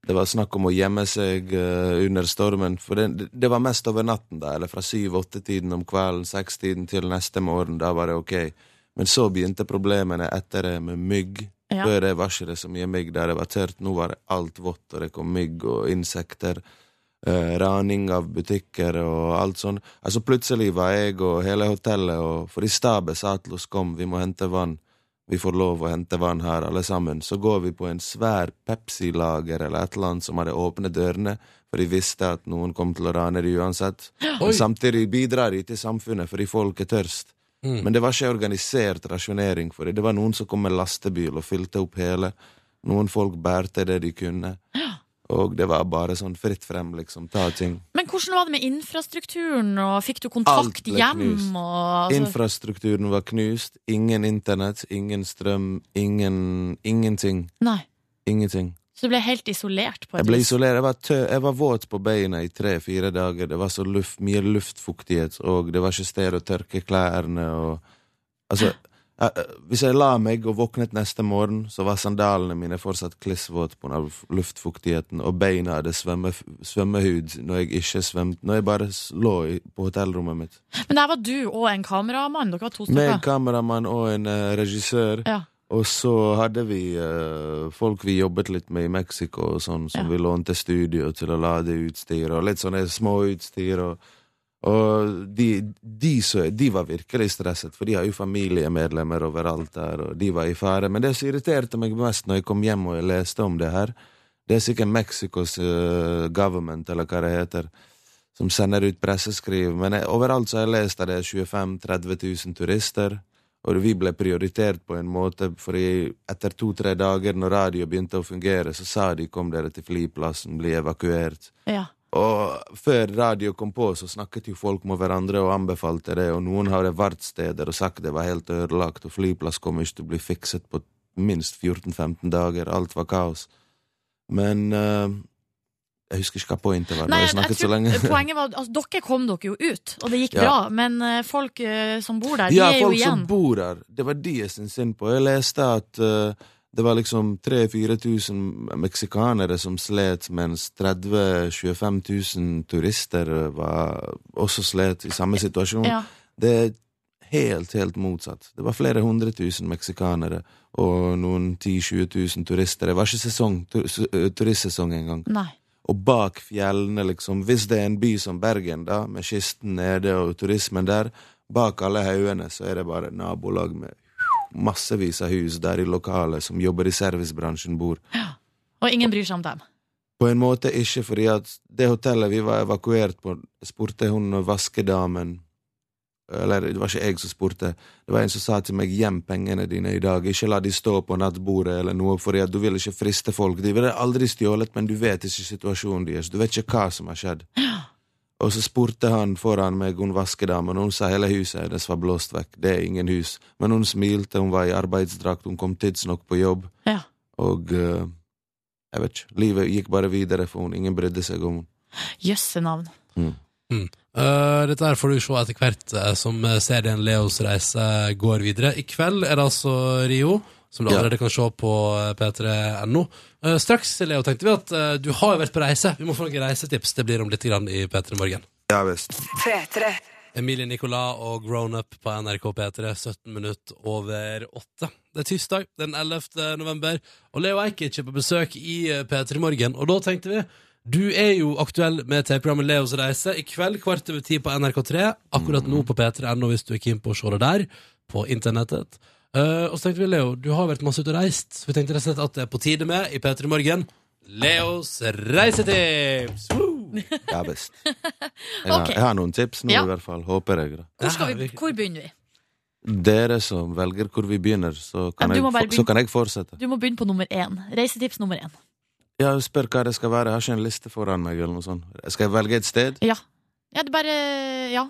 det var snakk om å gjemme seg eh, under stormen. For det, det var mest over natten, da, eller fra syv-åtte-tiden om kvelden, sekstiden til neste morgen. Da var det ok. Men så begynte problemene etter det med mygg. Ja. Før det varselet som gir mygg der det var tørt. Nå var det alt vått, og det kom mygg og insekter. Uh, raning av butikker og alt sånn. Altså Plutselig var jeg og hele hotellet, og for i stabet sa til oss kom, vi må hente vann. Vi får lov å hente vann her, alle sammen. Så går vi på en svær Pepsi-lager eller et eller annet som hadde åpnet dørene, for de visste at noen kom til å rane de uansett. Men samtidig bidrar de til samfunnet fordi folk er tørst. Mm. Men det var ikke organisert rasjonering for det. Det var noen som kom med lastebil og fylte opp hele. Noen folk bærte det de kunne. Og det var bare sånn fritt frem, liksom. Ta ting. Men hvordan var det med infrastrukturen, og fikk du kontakt hjem? Og, altså, Infrastrukturen var knust. Ingen internett, ingen strøm, ingen Ingenting. nei. Ingenting. Så du ble helt isolert på et Jeg ble isolert. Jeg var, tø jeg var våt på beina i tre-fire dager. Det var så luft, mye luftfuktighet, og det var ikke sted å tørke klærne. Og, altså, hvis jeg la meg og våknet neste morgen, så var sandalene mine fortsatt klissvåte pga. luftfuktigheten, og beina hadde svømme, svømmehud når jeg ikke svømte. Når jeg bare lå i, på hotellrommet mitt. Men der var du og en kameramann. Dere var to Med en kameramann og en uh, regissør. Ja. Og så hadde vi uh, folk vi jobbet litt med i Mexico, og sånn, som Ja. vi lånte studio til å lade utstyr, og litt sånne små utstyr. Og, og de, de, så, de var virkelig stresset, for de har jo familiemedlemmer overalt der, og de var i fare. Men det som irriterte meg mest når jeg kom hjem og leste om det her, det er sikkert Mexicos uh, government, eller hva det heter, som sender ut presseskriv. Men jeg, overalt så har jeg lest at det er 25 000-30 000 turister. Og vi ble prioritert på en måte, for etter to-tre dager, når radio begynte å fungere, så sa de kom dere til flyplassen, bli evakuert. Ja. Og før radio kom på, så snakket jo folk med hverandre og anbefalte det, og noen hadde vært steder og sagt det var helt ødelagt, og flyplass kom ikke til å bli fikset på minst 14-15 dager, alt var kaos. Men uh, jeg husker ikke hva pointet var. Nei, jeg, snakket jeg så lenge. poenget var altså, Dere kom dere jo ut, og det gikk Ja. bra. Men uh, folk uh, som bor der, de er jo igjen. Ja, folk som bor der. Det var de jeg syntes synd på. Jeg leste at det var liksom 3000-4000 meksikanere som slet, mens 30 000-25 000 turister var også slet i samme situasjon. Ja. Det er helt, helt motsatt. Det var flere hundre tusen meksikanere og noen 10 000-20 000 turister. Det var ikke sesong, tur turistsesong engang. Nei. Og bak fjellene, liksom, hvis det er en by som Bergen, da, med kysten nede og turismen der, bak alle haugene så er det bare nabolag med massevis av hus der i lokalet som jobber i servicebransjen bor. Ja. Og ingen bryr seg om dem. På en måte ikke, fordi at det hotellet vi var evakuert på, spurte hun vaskedamen Eller det var ikke jeg som spurte, det var en som sa til meg 'gjem pengene dine i dag', ikke la de stå på nattbordet eller noe, fordi at du vil ikke friste folk. De ville aldri stjålet, men du vet ikke situasjonen deres, du vet ikke hva som har skjedd. Og så spurte han foran meg, hun vaskedamen, hun sa hele huset hennes var blåst vekk, det er ingen hus. Men hun smilte, hun var i arbeidsdrakt, hun kom tidsnok på jobb, Ja. og eh, jeg vet ikke, livet gikk bare videre for hun, ingen brydde seg om hun. Jøsse navn. Eh, dette her får du se etter hvert uh, som serien Leos reise går videre. I kveld er det altså Rio, som du Ja. allerede kan se på eh, p3.no. Eh, straks, Leo, tenkte vi at uh, du har jo vært på reise. Vi må få noen reisetips. Det blir om litt grann i P3 Morgen. Ja visst. Emilie Nicolas og Grown Up på NRK P3, 17 minutter over 8. Det er tirsdag den 11. november, og Leo Ajkic er på besøk i eh, P3 Morgen. Og da tenkte vi du er jo aktuell med TV-programmet Leos reise. I kveld kvart over ti på NRK3. Akkurat nå på P3.no hvis du er keen på å se det der. På internettet. Eh, og så tenkte vi, Leo, du har vært masse ute og reist, så vi tenkte rett og slett at det er på tide med i P3 Morgen. Leos reisetips! Woo! Ja visst. Jeg har, Ok. jeg har noen tips nå, Ja. i hvert fall. Håper jeg. da. Hvor, skal vi, hvor begynner vi? Dere som velger hvor vi begynner, så kan, Ja, du jeg, bare for- så kan jeg fortsette. Du må begynne på nummer én. Reisetips nummer én. Ja, Spør hva det skal være. Jeg har ikke en liste foran meg. eller noe sånt. Skal jeg velge et sted? Ja. ja, det bare Ja.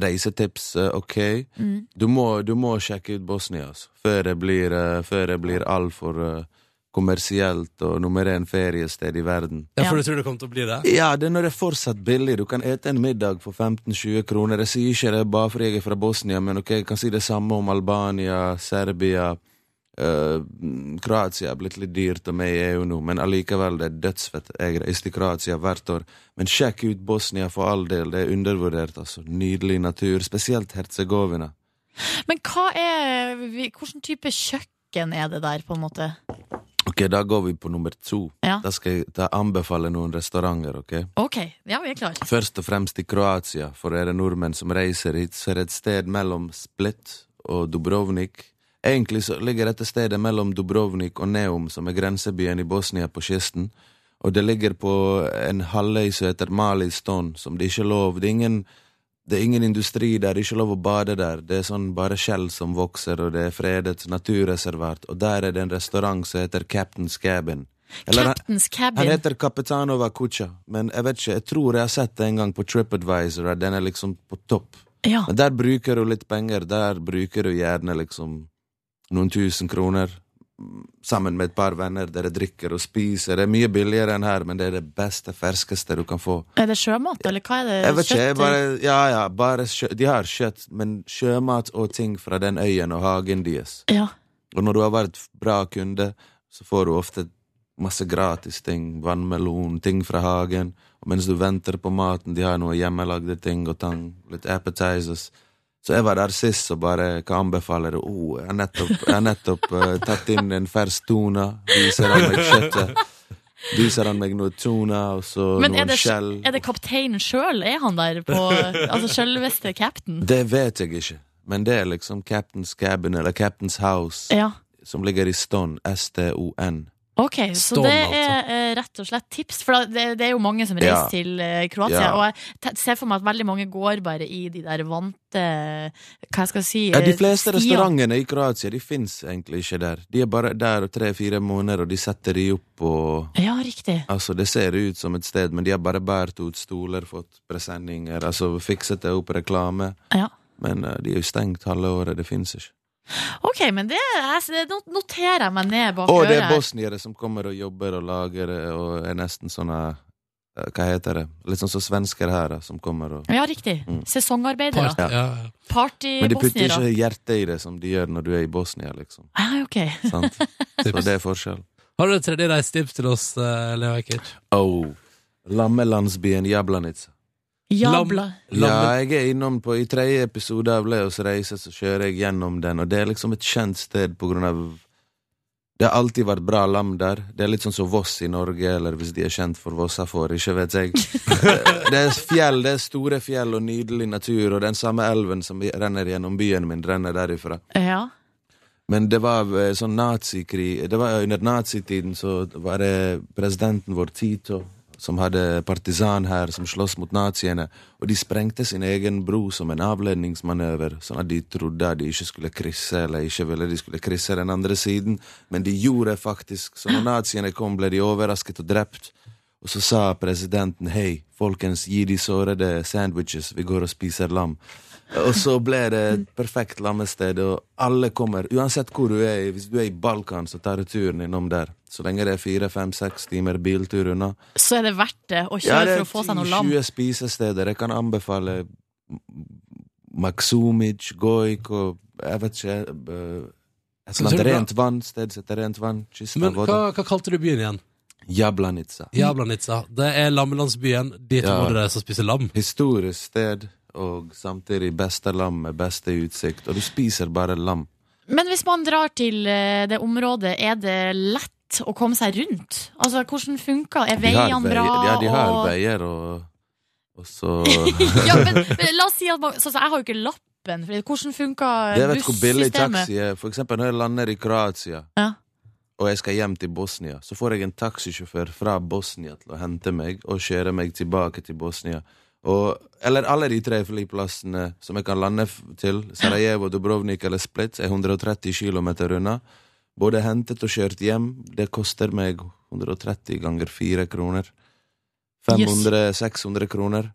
Reisetips, eh, ok. Mm. Du må, du må sjekke ut Bosnia altså. før det blir, uh, før det blir altfor uh, kommersielt og nummer én feriested i verden. Ja, for du tror det kommer til å bli det? Ja, det er når det er fortsatt billig. Du kan ete en middag for 15-20 kroner. Jeg sier ikke det bare fordi jeg er fra Bosnia, men ok, jeg kan si det samme om Albania, Serbia. Eh, Kroatia er blitt litt dyrt og med i EU nå, men allikevel, det er dødsfett. Jeg reiser til Kroatia hvert år. Men sjekk ut Bosnia for all del, det er undervurdert, altså. Nydelig natur, spesielt Herzegovina. Men hva er Hvilken type kjøkken er det der, på en måte? Ok, da går vi på nummer to. Ja. Da skal jeg da anbefale noen restauranter, ok? Ok, ja, vi er klare. Først og fremst i Kroatia, for dere nordmenn som reiser hit, så er det et sted mellom Split og Dubrovnik. Egentlig så ligger dette stedet mellom Dubrovnik og Neum, som er grensebyen i Bosnia på kysten. Og det ligger på en halvøy som heter Malistone, som det ikke er lov Det er ingen, det er ingen industri der, det er ikke lov å bade der. Det er sånn bare skjell som vokser, og det er fredet naturreservat. Og der er det en restaurant som heter Captain's Cabin. Eller Captain's Cabin? han heter Kapitanova Kucha, men jeg vet ikke, jeg tror jeg har sett det en gang på TripAdvisor, at den er liksom på topp. Ja. Men der bruker du litt penger, der bruker du gjerne liksom noen tusen kroner, mm, sammen med et par venner, dere drikker og spiser. Det er mye billigere enn her, men det er det beste, ferskeste du kan få. Er det sjømat, eller hva er det? Jeg vet ikke, jeg bare, ja ja, bare sjø, de har kjøtt, men sjømat og ting fra den øyen og hagen deres. Ja. Og når du har vært bra kunde, så får du ofte masse gratis ting. Vannmelon, ting fra hagen. Og mens du venter på maten, de har noe hjemmelagde ting og tang. Litt appetizers. Så jeg var der sist og bare kan anbefale det. Oh, jeg har nettopp, jeg nettopp uh, tatt inn en fersk tuna. Viser han meg kjøttet. Viser han meg noe tuna og så Men noen skjell. skjell. er det kapteinen sjøl? Er han der på Altså sjølveste captain? Det vet jeg ikke. Men det er liksom Captain's Cabin eller Captain's House. Ja. som ligger i Ston, S-T-O-N. Ok, så det altså. er eh, rett og slett tips. For det, det er jo mange som reiser Ja. til eh, Kroatia. Ja. Og jeg ser for meg at veldig mange går bare i de der vante Hva skal jeg si Ja, De eh, fleste stier. restaurantene i Kroatia de fins egentlig ikke der. De er bare der tre-fire måneder, og de setter de opp og Ja, riktig. Altså, det ser ut som et sted, men de har bare båret ut stoler, fått presenninger, altså fikset det opp reklame. Ja. Men de er jo stengt halve året, det fins ikke. Ok, men det, det noterer jeg meg ned bak Og det er bosniere som kommer og jobber og lager og er nesten sånne eh, Hva heter det? Litt sånn som svensker her, da, som kommer og Ja, riktig. Mm. Sesongarbeidere. Part, ja. ja. Men de putter ikke hjertet i det som de gjør når du er i Bosnia, liksom. Ah, ok. Sant? Så det er forskjell. Har du et tredje reisetips til oss, eh, Leo Ajkic? Oh. Lammelandsbyen Jablanica. Jabla. Ja, jeg er innom på I tredje episode av Leos reise så kjører jeg gjennom den, og det er liksom et kjent sted på grunn av Det har alltid vært bra lam der. Det er litt sånn som Voss i Norge, eller hvis de er kjent for Vossafår, ikke vet jeg. Det er fjell, det er store fjell og nydelig natur, og den samme elven som renner gjennom byen min, renner derifra. Ja. Men det var eh, sånn nazikrig Det var under nazitiden så var det presidenten vår Tito som hadde partisan her som sloss mot naziene, og de sprengte sin egen bro som en avledningsmanøver, sånn at de trodde at de ikke skulle krysse, eller ikke ville de skulle krysse den andre siden, men de gjorde faktisk, så når naziene kom ble de overrasket og drept, og så sa presidenten hei, folkens, gi de sårede sandwiches, vi går og spiser lam. Og så ble det et perfekt lammested, og alle kommer, uansett hvor du er, hvis du er i Balkan, så tar du turen innom der. Så lenge det er fire, fem, seks timer biltur unna. Så er det verdt det å Ja, kjøre det for å få seg noe lam. 10-20 spisesteder. Jeg kan anbefale Maksumic, Goik og jeg vet ikke eh, Et eller annet rent vann, sted som heter rent vann. Men hva, hva kalte du byen igjen? Jablanica. Jablanica. Det er lammelandsbyen. Dit Ja. må du reise og spise lam. Historisk sted, og samtidig beste lam med beste utsikt. Og du spiser bare lam. Men hvis man drar til eh, det området, er det lett å komme seg rundt? Altså, hvordan funker Er veiene bra? Ja, de har og... veier, og, og så ja, men, men la oss si at man, så, så Jeg har jo ikke lappen. For hvordan funker Det vet hvor billig bussystemet? taxi er. For eksempel når jeg lander i Kroatia, Ja. og jeg skal hjem til Bosnia, så får jeg en taxisjåfør fra Bosnia til å hente meg og kjøre meg tilbake til Bosnia. Og, eller alle de tre flyplassene som jeg kan lande til, Sarajevo, Dubrovnik eller Split, er 130 km unna. Både hentet og kjørt hjem, det koster meg 130 ganger 4 kroner. 500-600 kroner.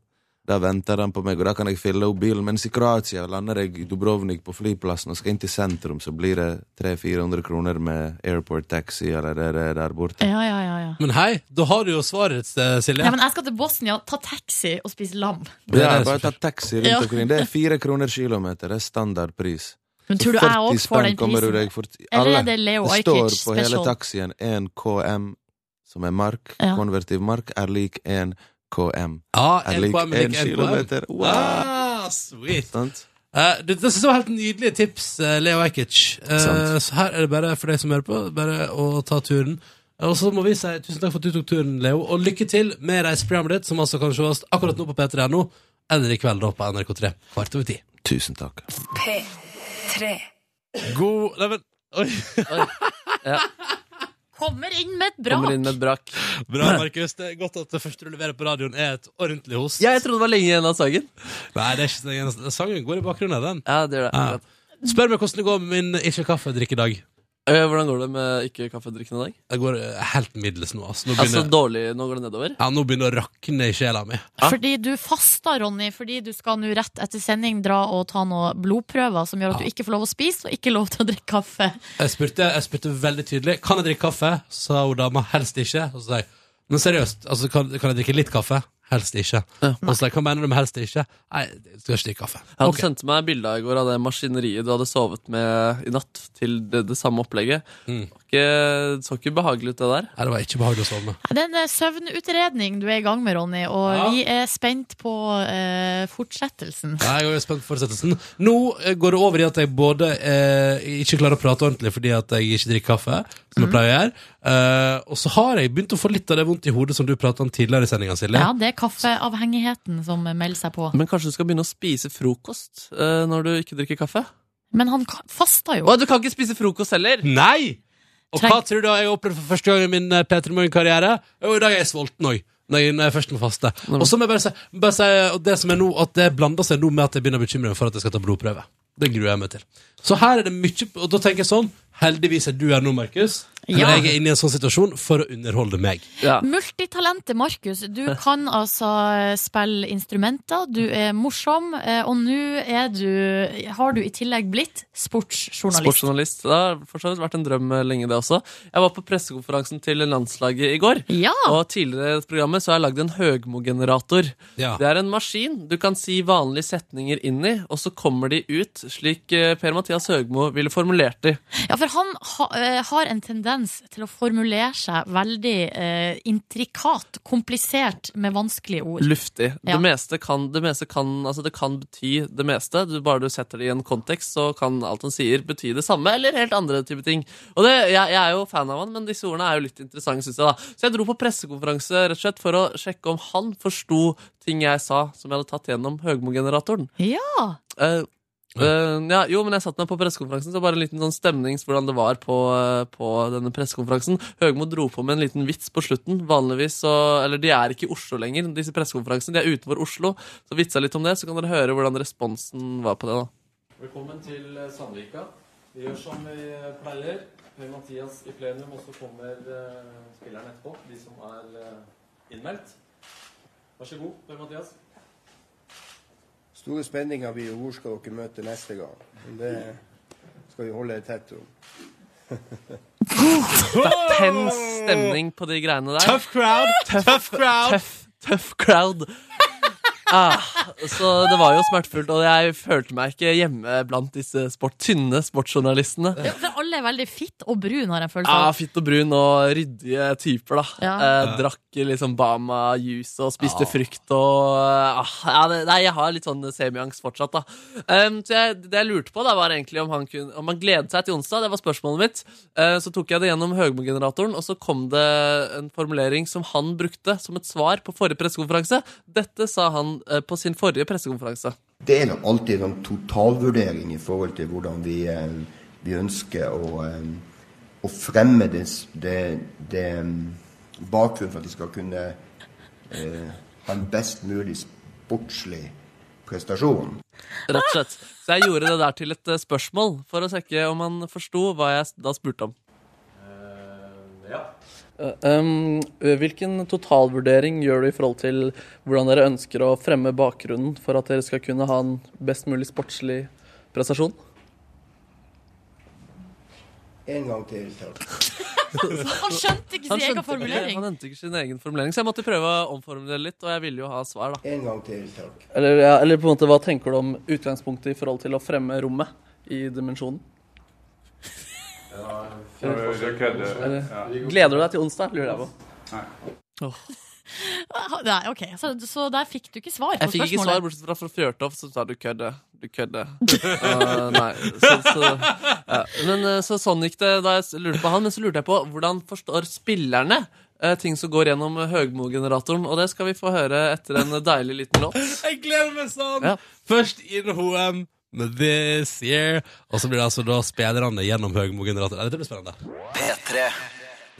Da venter han på meg, og da kan jeg fylle opp bilen. Mens i Kroatia lander jeg i Dubrovnik på flyplassen og skal inn til sentrum, så blir det 300-400 kroner med airport taxi eller det det er der borte. Ja, ja, ja, ja. Men hei, da har du jo svaret eh, Silje. Ja, men jeg skal til Bosnia, ta taxi og spise lam. Det er Ja, bare ta taxi rundt Ja. omkring. Det er fire kroner kilometer, det er standardpris. Men tror du jeg 40 òg får den kommer du prisen? deg for Eller er det Leo Det står Ajkic på hele taxien 1 KM, som er mark, Ja. konvertiv mark, er lik 1 KM. Ja, Er en lik én 1 lik en KM. kilometer. Wow! Ah, sweet. Eh, det, det synes jeg var helt nydelige tips, eh, Leo Ajkic. Uh, så her er det bare for deg som hører på, bare å ta turen. Og så må vi si tusen takk for at du tok turen, Leo, og lykke til med reiseprogrammet ditt, som altså kan sees akkurat nå på P3.no, eller i kveld da på NRK3 kvart over ti. Tusen takk. P3. God Nei, men Oi! Kommer inn med et brak! Kommer inn med et brak. Bra, Markus. Det er godt at det første du leverer på radioen, er et ordentlig host. Ja, jeg trodde det var lenge igjen av sangen. Nei, det er ikke så lenge. Sangen går i bakgrunnen, den. Ja, det gjør det. Ja. Spør meg hvordan det går med min ikke kaffedrikk i dag. Eh, Hvordan går det med ikke kaffedrikkende i dag? Det går eh, helt middels nå. Altså. Nå, Altså dårlig, nå går det nedover? ja, nå begynner det å rakne i sjela mi. Fordi du fasta, Ronny, fordi du skal nå rett etter sending dra og ta noen blodprøver som gjør at du ikke får lov å spise og ikke lov til å drikke kaffe. Jeg spurte, jeg spurte veldig tydelig Kan jeg drikke kaffe. Sa hun dama helst ikke. Og så sa jeg men seriøst, altså, kan, kan jeg drikke litt kaffe? Helst ikke. Ja. Og så hva mener du med helst ikke? Nei, jeg skal ikke drikke kaffe. Jeg hadde Ok. sendte meg bilde i går av det maskineriet du hadde sovet med i natt, til det, det samme opplegget. Mm. Ikke- så ikke behagelig ut, det der. Nei, det var ikke behagelig å sove med. Det er en eh, søvnutredning du er i gang med, Ronny, og Ja. vi er spent på eh, fortsettelsen. Ja, Jeg er spent på fortsettelsen. Nå eh, går det over i at jeg både eh, ikke klarer å prate ordentlig fordi at jeg ikke drikker kaffe, som jeg pleier å gjøre, eh, og så har jeg begynt å få litt av det vondt i hodet som du pratet om tidligere i sendinga, Silje. Ja, det er kaffeavhengigheten som melder seg på. Men kanskje du skal begynne å spise frokost eh, når du ikke drikker kaffe? Men han fasta jo. Å, du kan ikke spise frokost heller! Nei! Og hva tror du jeg har opplevd for første gang i min eh, P3 Morgen-karriere? Jo, i dag er jeg sulten òg. Når jeg, først må faste. Og så må jeg bare si, bare si og det som er nå, at det blander seg nå med at jeg begynner å bekymre meg for at jeg skal ta blodprøve. Det gruer jeg meg til. Så her er det mye Og da tenker jeg sånn Heldigvis er du her nå, Markus. For Ja. jeg er inne i en sånn situasjon for å underholde meg. Multitalentet Markus, du kan altså spille instrumenter, du er morsom, eh, og nå er du Har du i tillegg blitt sportsjournalist. Sportsjournalist. Det har for så vidt vært en drøm eh, lenge, det også. Jeg var på pressekonferansen til landslaget i går. Ja. Og tidligere i dette programmet så har jeg lagd en Høgmo-generator. Ja. Det er en maskin du kan si vanlige setninger inn i, og så kommer de ut slik eh, Per-Mathias Høgmo ville formulert de. Ja, for han ha, har en tendens til å formulere seg veldig eh, intrikat, komplisert, med vanskelige ord. Luftig. Ja. Det meste kan, det meste kan, altså det kan bety det meste. Du, bare du setter det i en kontekst, så kan alt han sier, bety det samme, eller helt andre type ting. Og det, jeg, jeg er jo fan av han, men disse ordene er jo litt interessante, syns jeg. da. Så jeg dro på pressekonferanse rett og slett for å sjekke om han forsto ting jeg sa, som jeg hadde tatt gjennom Høgmo-generatoren. Ja. Eh, eh, ja, jo, men jeg satt meg på pressekonferansen, så bare en liten sånn stemning hvordan det var på, eh, på denne pressekonferansen. Høgmo dro på med en liten vits på slutten. Vanligvis så Eller de er ikke i Oslo lenger, disse pressekonferansene. De er utenfor Oslo. Så vitsa litt om det, så kan dere høre hvordan responsen var på det, da. Velkommen til eh, Sandvika. Vi gjør som vi pleier. Per-Mathias i plenum, og så kommer spilleren etterpå. De som er innmeldt. Vær så god, Per-Mathias. Store spenninger blir jo hvor skal dere møte neste gang. Men det skal vi holde tett om. Det er tens stemning på de greiene der. Tough crowd! Tough crowd! Tough, tough crowd. Ah, så det var jo smertefullt, og jeg følte meg ikke hjemme blant disse sport, tynne sportsjournalistene. Ja, For alle er veldig fitt og brun, har jeg følelse Ja, av. Fitt og brun og ryddige typer, da. Ja. Eh, drakk liksom Bama-juice og spiste frukt og ah, ja, det, Nei, jeg har litt sånn semiangst fortsatt, da. Um, så jeg, det jeg lurte på, da var egentlig om han, kunne, om han gledet seg til onsdag. Det var spørsmålet mitt. Uh, så tok jeg det gjennom Høgmo-generatoren, og så kom det en formulering som han brukte som et svar på forrige pressekonferanse. Dette sa han eh, på sin forrige pressekonferanse. Det er nok alltid en totalvurdering i forhold til hvordan vi, eh, vi ønsker å, eh, å fremme det, det, det bakgrunnen for at vi skal kunne eh, ha en best mulig sportslig prestasjon. Rett og slett. Så jeg gjorde det der til et spørsmål, for å sjekke om han forsto hva jeg da spurte om. ja. Um, hvilken totalvurdering gjør du i forhold til hvordan dere ønsker å fremme bakgrunnen for at dere skal kunne ha en best mulig sportslig prestasjon? En gang til, takk. Han skjønte ikke sin egen formulering. Han skjønte ikke sin egen formulering, så jeg måtte prøve å omformulere litt, og jeg ville jo ha svar, da. En gang til, takk. Eller, ja, eller på en måte, hva tenker du om utgangspunktet i forhold til å fremme rommet i dimensjonen? Ja. Gleder du deg til onsdag, lurer jeg på. Nei. Nei, ok, så, så der fikk du ikke svar på Jeg fikk ikke svar, bortsett fra fra Fjørtoft, som sa du kødder. Du kødder. Uh, nei, så, så, ja. Men uh, så sånn gikk det da jeg lurte på han. Men så lurte jeg på hvordan forstår spillerne uh, ting som går gjennom Høgmo-generatoren. Og det skal vi få høre etter en deilig liten låt. Jeg gleder meg sånn! Ja. Først inn HM This Year, og så blir det altså da spillerne gjennom Høgmo-generatoren. Dette blir spennende. P3.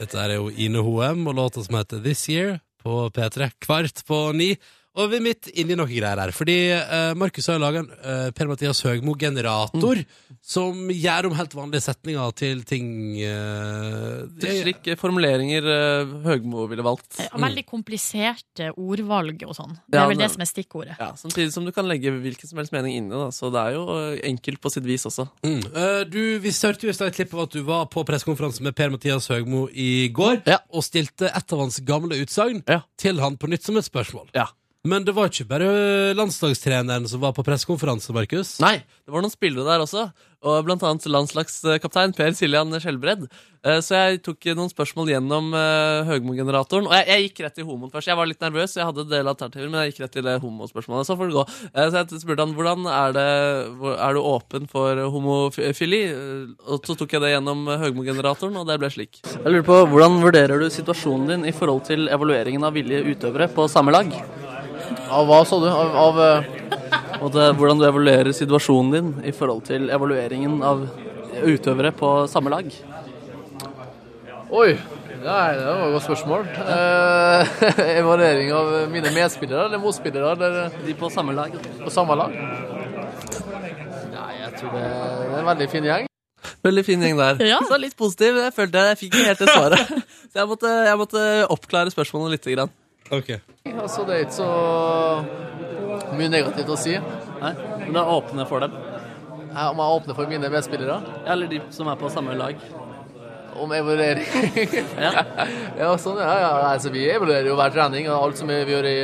Dette er jo Ine Hoem og låta som heter This Year på P3 kvart på ni. Og vi er midt inni noe greier her. Fordi eh, Markus har laga en eh, Per-Mathias Høgmo-generator som gjør om helt vanlige setninger til ting eh, Til slike formuleringer uh, Høgmo ville valgt. Ja, Veldig kompliserte ordvalg og sånn. Det Ja, er vel det- det som er stikkordet. Ja, Samtidig som du kan legge hvilken som helst mening inni. Da. Så det er jo uh, enkelt på sitt vis også. Mm. Eh, du, vi hørte jo i stad et klipp av at du var på pressekonferanse med Per-Mathias Høgmo i går, Ja. og stilte et av hans gamle utsagn til han på nytt som et spørsmål. Men det var ikke bare landslagstreneren som var på pressekonferanse, Markus. Nei, det var noen spillere der også. Og blant annet landslagskaptein Per Siljan Skjelbred. Eh, Så jeg tok noen spørsmål gjennom eh, Høgmo-generatoren. Og jeg, jeg gikk rett til homoen først. Jeg var litt nervøs, jeg hadde en del alternativer, men jeg gikk rett til homospørsmålet. Så får det gå. Eh, Så jeg spurte han hvordan er, det, er du åpen for homofili. Og så tok jeg det gjennom Høgmo-generatoren, og det ble slik. Jeg lurer på, Hvordan vurderer du situasjonen din i forhold til evalueringen av villige utøvere på samme lag? Av hva, sa du? Av, og det, hvordan du evaluerer situasjonen din i forhold til evalueringen av utøvere på samme lag? Oi, nei, det var et godt spørsmål. Eh, evaluering av mine medspillere eller motspillere? Eller? De på samme lag. På samme lag? Nei, jeg tror det er en veldig fin gjeng. Veldig fin gjeng der. Ja. Så litt positiv. Jeg følte jeg fikk ikke helt det svaret. Så jeg måtte, jeg måtte oppklare spørsmålet litt. Grann. Ok. Altså, det er ikke så mye negativt å si. Nei, Men det er åpne for dem? Ja, om jeg er åpne for mine medspillere? Eller de som er på samme lag. Om evaluering? ja. ja, sånn, ja, ja. Altså, vi evaluerer jo hver trening og alt som vi gjør i,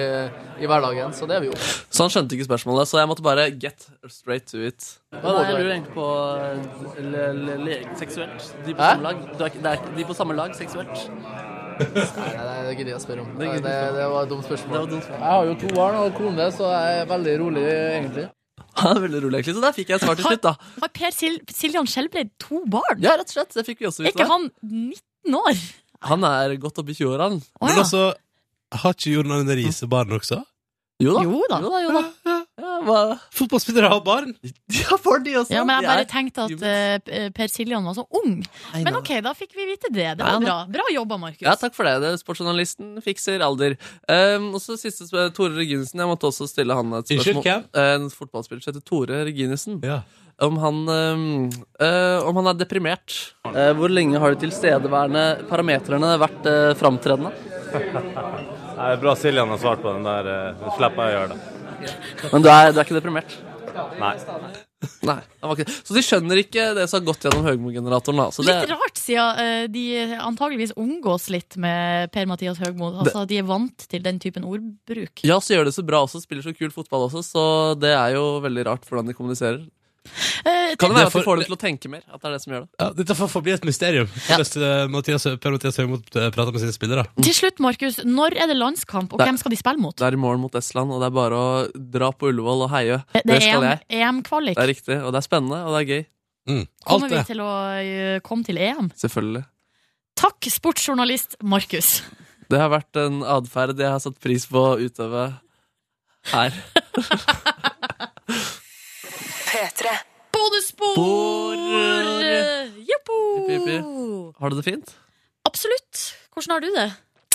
i hverdagen, så det er vi jo. Så han skjønte ikke spørsmålet, så jeg måtte bare get straight to it. Hva er du egentlig på le- le- seksuelt? De på samme lag? Du er, ikke- det er, ikke- de på samme lag seksuelt? Nei, nei, det gidder jeg å spørre om. Det Det, det, var et dumt spørsmål. Dumt. Jeg har jo to barn og kone, så jeg er veldig rolig, egentlig. Han er veldig rolig, egentlig. Så der fikk jeg et svar til slutt, da. Har Per Sil Siljan Skjelbreid to barn? Ja, rett og slett. Det fikk vi også Er ikke han 19 år? Han er godt oppe i 20-åra, han. Men altså, har ikke Jordan Arne Riise barn også? Jo da. Jo da. Jo da, jo da. Ja. Fotballspillere har barn! Ja, for de også. Ja, men jeg bare tenkte at uh, Per Siljan var så ung. Men ok, da fikk vi vite det. Det var bra. Bra jobba, Markus. Ja, takk for det. det sportsjournalisten fikser alder. Um, og så siste spørsmål, Tore Reginussen. Jeg måtte også stille han et spørsmål. En fotballspiller som heter Tore Reginussen. Om han, um, eh, om han er deprimert. Eh, hvor lenge har de tilstedeværende parametrene vært eh, framtredende? Nei, det er bra Siljan har svart på den der. eh, slipper jeg å gjøre det. Men du er, du er ikke deprimert? Nei. Nei, det. Så de skjønner ikke det som har gått gjennom Høgmo-generatoren. det, Litt rart, siden eh, de antageligvis omgås litt med Per-Mathias Høgmo. Altså, de er vant til den typen ordbruk. ja, så gjør det så bra også, spiller så kul fotball også, så det er jo veldig rart hvordan de kommuniserer. Eh, Kan det være at du får dem til å tenke mer? At det er det som gjør det? Ja, dette får forbli et mysterium. Hvordan eh, Mathias, Per-Mathias Høgmo eh, prater med sine spillere. Til slutt, Markus, når er det landskamp, og Det- hvem skal de spille mot? Det er i morgen mot Estland, og det er bare å dra på Ullevål og heie. Det Det er EM-kvalik. EM-kvalik. Det er riktig, og det er spennende, og det er gøy. Mm. Kommer vi til å eh, komme til EM? Selvfølgelig. Takk, sportsjournalist Markus. Det har vært en atferd jeg har satt pris på å utøve her. P3. Bonusspor! Jipp. Har du det fint? Absolutt. Hvordan har du det?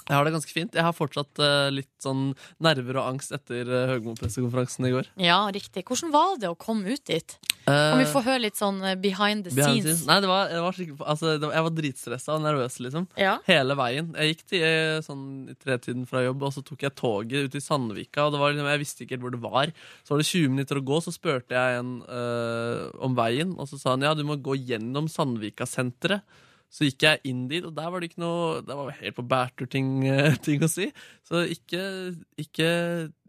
Jeg har det ganske fint. Jeg har fortsatt uh, litt sånn nerver og angst etter uh, Høgmo-pressekonferansen i går. Ja, riktig. Hvordan var det å komme ut dit? Kan vi får få høre litt sånn eh, behind the behind scenes? scenes. Nei, det var, jeg, var altså, det var, jeg var dritstressa og nervøs, liksom. Ja. Hele veien. Jeg gikk til eh, sånn i tretiden fra jobb, og så tok jeg toget ut til Sandvika. Og det var, liksom, jeg visste ikke helt hvor det var. Så var det 20 minutter å gå, så spurte jeg en øh, om veien, og så sa han ja, du må gå gjennom Sandvika-senteret. Så gikk jeg inn dit, og der var det ikke noe Det var helt på bærtur-ting eh, ting å si. Så ikke, ikke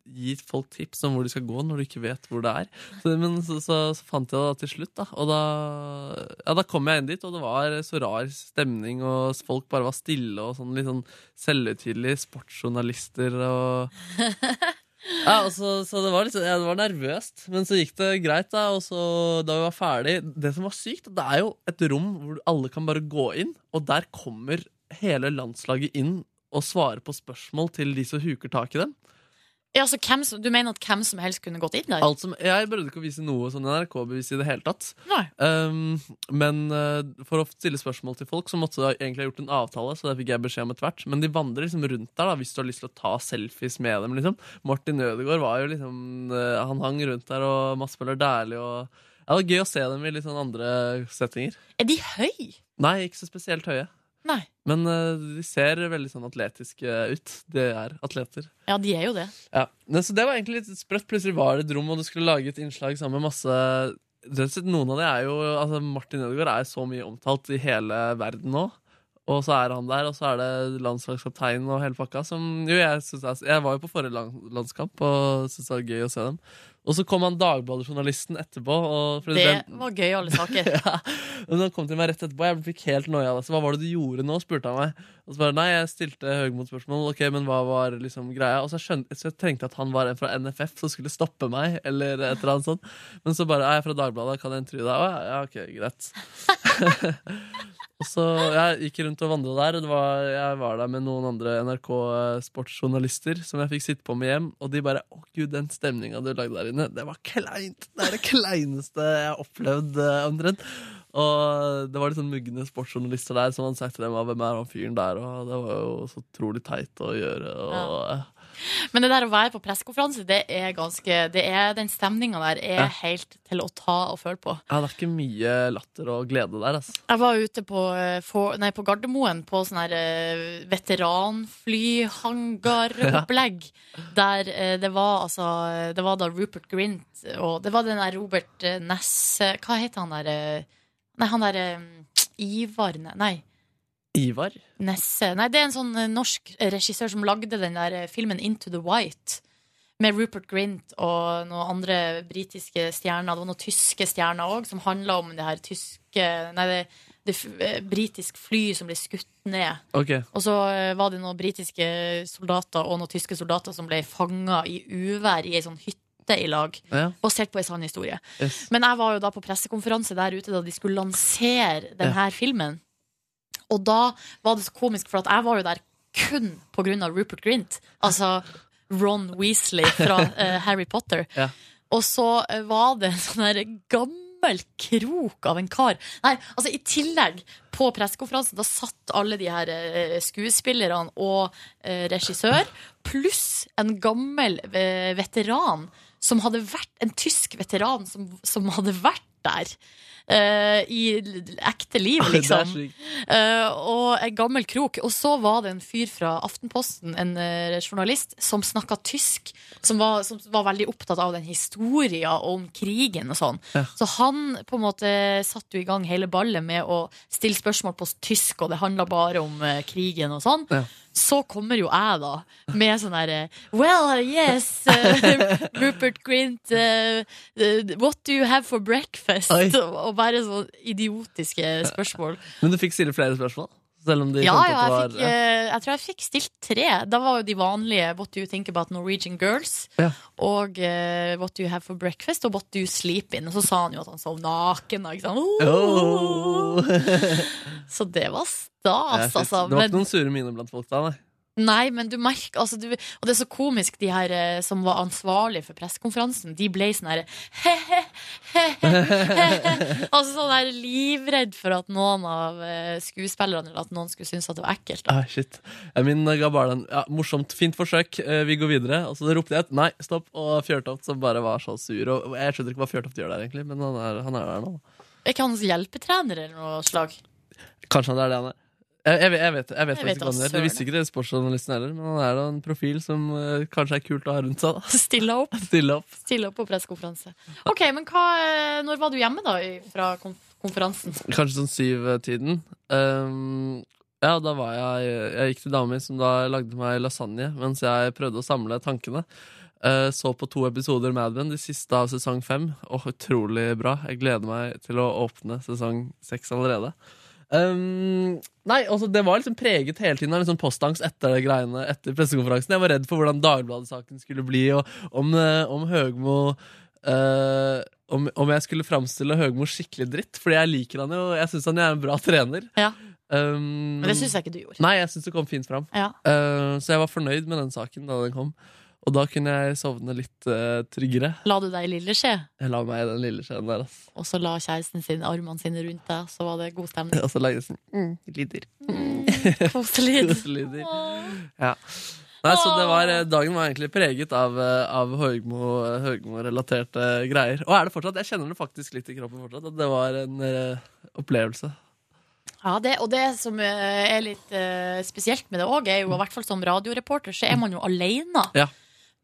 gi folk tips om hvor de skal gå når du ikke vet hvor det er. Så, men så, så, så fant jeg det til slutt, da. Og da, ja, da kom jeg inn dit, og det var så rar stemning, og folk bare var stille, og sånn litt sånn selvhøytidelige sportsjournalister og ja, og så, så det var litt sånn- ja, det var nervøst, men så gikk det greit, da. Og så da vi var ferdig Det som var sykt, det er jo et rom hvor alle kan bare gå inn, og der kommer hele landslaget inn og svarer på spørsmål til de som huker tak i dem. Ja, så hvem som, du mener at hvem som helst kunne gått inn der? Alt som, jeg burde ikke å vise noe sånn NRK-bevis i det hele tatt. Nei. Um, men uh, for å stille spørsmål til folk, så måtte du egentlig ha gjort en avtale. Så det fikk jeg beskjed om etter hvert. Men de vandrer liksom rundt der da, hvis du har lyst til å ta selfies med dem. liksom Martin Ødegaard var jo liksom uh, Han hang rundt der, og Mads Møller Dæhlie og ja, Det var gøy å se dem i litt sånn andre settinger. Er de høy? Nei, ikke så spesielt høye. Nei. Men uh, de ser veldig sånn atletiske ut. De er atleter. Ja, de er jo det. Ja, men Så det var egentlig litt sprøtt. Plutselig var det et rom, og du skulle lage et innslag sammen med masse Noen av de er jo altså Martin Ødegaard er så mye omtalt i hele verden nå. Og så er han der, og så er det landslagskapteinen og hele pakka. Som jo jeg er, Jeg var jo på forrige landskamp og syntes det var gøy å se dem. Og så kom han Dagbladet-journalisten etterpå. Det den- var gøy, alle saker. ja. Og han kom til meg rett etterpå. Jeg fikk helt noia av det. Så hva var det du gjorde nå? spurte han meg. Og så bare nei, jeg stilte Høgmot-spørsmål. Ok, men hva var liksom greia? Og så, skjønte, så jeg trengte at han var en fra NFF som skulle stoppe meg. Eller et eller annet sånt. Men så bare er jeg fra Dagbladet, kan jeg intervjue deg? Å ja, ok, greit. og så jeg gikk rundt og vandra der. Og det var, jeg var der med noen andre NRK-sportsjournalister som jeg fikk sitte på med hjem. Og de bare å gud, den stemninga du lagde der inne, det var kleint! Det er det kleineste jeg har opplevd, eh, omtrent. Og det var litt sånn mugne sportsjournalister der som hadde sagt til dem hvem er han fyren der, og det var jo så utrolig teit å gjøre. Og, Men det der å være på pressekonferanse, det er ganske det er, Den stemninga der er Ja. helt til å ta og føle på. ja, det er ikke mye latter og glede der, altså. Jeg var ute på, eh, for, nei, på Gardermoen på sånn her veteranflyhangaropplegg, ja. Der eh, det var altså Det var da Rupert Grint og Det var den der Robert Ness Hva heter han der eh, Nei, han der eh, Ivar ne- Nei. Ivar? Nesse. Nei, det er en sånn eh, norsk regissør som lagde den der eh, filmen Into the White. Med Rupert Grint og noen andre britiske stjerner. Det var noen tyske stjerner òg, som handla om det her tyske Nei, det, det eh, britisk fly som ble skutt ned. Ok. Og så var det noen britiske soldater og noen tyske soldater som ble fanga i uvær i ei sånn hytte i lag. Ja. Basert på ei sann historie. Yes. Men jeg var jo da på pressekonferanse der ute da de skulle lansere denne filmen. Og da var det så komisk, for jeg var jo der kun av Rupert Grint. Altså Ron Weasley fra uh, Harry Potter. Ja. Og så eh, var det en sånn gammel krok av en kar. Nei, altså i tillegg, på pressekonferansen, da satt alle de her uh, skuespillerne og uh, regissør, pluss en gammel veteran som hadde vært En tysk veteran som, som hadde vært der. Eh, I ekte liv, er liksom. Eh, og en gammel krok. Og så var det en fyr fra Aftenposten, en eh, journalist, som snakka tysk. Som var, som var veldig opptatt av den historien om krigen og sånn. Ja. Så han på en måte satte jo i gang hele ballet med å stille spørsmål på tysk, og det handla bare om eh, krigen og sånn. Ja. Så kommer jo jeg, da, med sånn herre Well, yes, uh, Rupert Grint, uh, eh, what do you have for breakfast? Oi. Og, og bare sånn idiotiske spørsmål. Men du fikk stille flere spørsmål? Selv om de Ja, ja, jeg, fikk, eh, jeg tror jeg fikk stilt tre. Da var jo de vanlige What do you think about Norwegian girls? Ja. Og eh, What do you have for breakfast? Og What do you sleep in? Og så sa han jo at han sov naken. Ikke sant? Oh. Så det var stas, altså. Det var ikke noen sure miner blant folk da, nei. Nei, men du merker altså, du, Og det er så komisk, de her eh, som var ansvarlige for pressekonferansen, de ble sånn herre Altså sånn der livredd for at noen av eh, skuespillerne eller at noen skulle synes at det var ekkelt. Da. Ah, shit. Ja, Min ga bare den ja, morsomt, fint forsøk, eh, vi går videre. Og så ropte jeg et nei, stopp, og Fjørtoft som bare var så sur. Og jeg skjønner ikke hva Fjørtoft gjør der, egentlig, men han er, han er der nå. Er ikke han hjelpetrener eller noe slag? Kanskje han er det han er. Jeg, jeg, vet- jeg vet, jeg vet Jeg vet ikke da. Det visste ikke det sportsjournalisten heller, men han er da en profil som uh, kanskje er kult å ha rundt seg. da Stille opp. Stille opp. Stille opp på pressekonferanse. Ok, men hva, eh, når var du hjemme da fra konferansen? Kanskje sånn syv-tiden. Um, ja, da var jeg Jeg gikk til dama mi som da lagde meg lasagne mens jeg prøvde å samle tankene. Uh, så på to episoder Mad Men, de siste av sesong fem. Oh, utrolig bra. Jeg gleder meg til å åpne sesong seks allerede. Um, nei, altså Det var liksom preget hele tiden av liksom postangst etter det greiene Etter pressekonferansen. Jeg var redd for hvordan Dagbladet-saken skulle bli, og om, eh, om Høgmo uh, om, om jeg skulle framstille Høgmo skikkelig dritt. Fordi jeg liker han jo, jeg syns han er en bra trener. Ja. Um, Men det syns jeg ikke du gjorde. Nei, jeg syns det kom fint fram. Ja. Uh, så jeg var fornøyd med den saken da den kom. Og da kunne jeg sovne litt uh, tryggere. La du deg i lille skje, Jeg la meg i den lille skjeen der, ass. og så la kjæresten sin armene sine rundt deg, så var det god stemning. Og så lagde jeg sånn mm, lyder. Koselig. Koselyder. Ja. Nei, så det var, eh, Dagen var egentlig preget av, eh, av Høgmo- Høgmo-relaterte greier. Og er det fortsatt. Jeg kjenner det faktisk litt i kroppen fortsatt. At det var en eh, opplevelse. Ja, det, og det som eh, er litt eh, spesielt med det òg, er jo i hvert fall som radioreporter, så er man jo alene. Ja.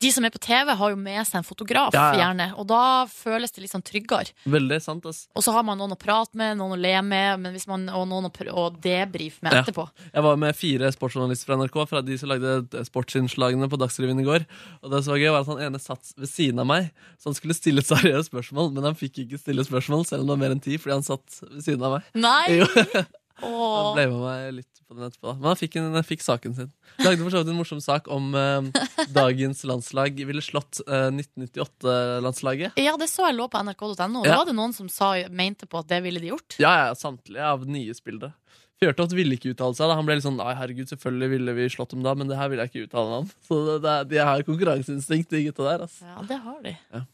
De som er på TV, har jo med seg en fotograf, Ja, ja. gjerne. Og da føles det litt sånn tryggere. Veldig sant, ass. Og så har man noen å prate med, noen å le med, men hvis man, og noen å, å debrife med Ja. etterpå. Jeg var med fire sportsjournalister fra NRK, fra de som lagde sportsinnslagene på Dagsrevyen i går. Og det som var gøy, var at han ene satt ved siden av meg, så han skulle stille et seriøst spørsmål, men han fikk ikke stille spørsmål, selv om det var mer enn ti, fordi han satt ved siden av meg. Nei! Han ble med meg litt på den etterpå. Men han fikk, en, han fikk saken sin. Lagde for så vidt en morsom sak om eh, dagens landslag ville slått eh, 1998-landslaget. Ja, det så jeg lå på nrk.no. Da Ja. var det noen som sa, mente på at det ville de gjort. Ja, ja, samtlige av nye spillere. Fjørtoft ville ikke uttale seg. Da. Han ble litt sånn Nei, herregud, selvfølgelig ville vi slått dem da, men det her vil jeg ikke uttale meg om. Så det, det, de har konkurranseinstinkt, de gutta der. Altså. Ja, det har de. Ja.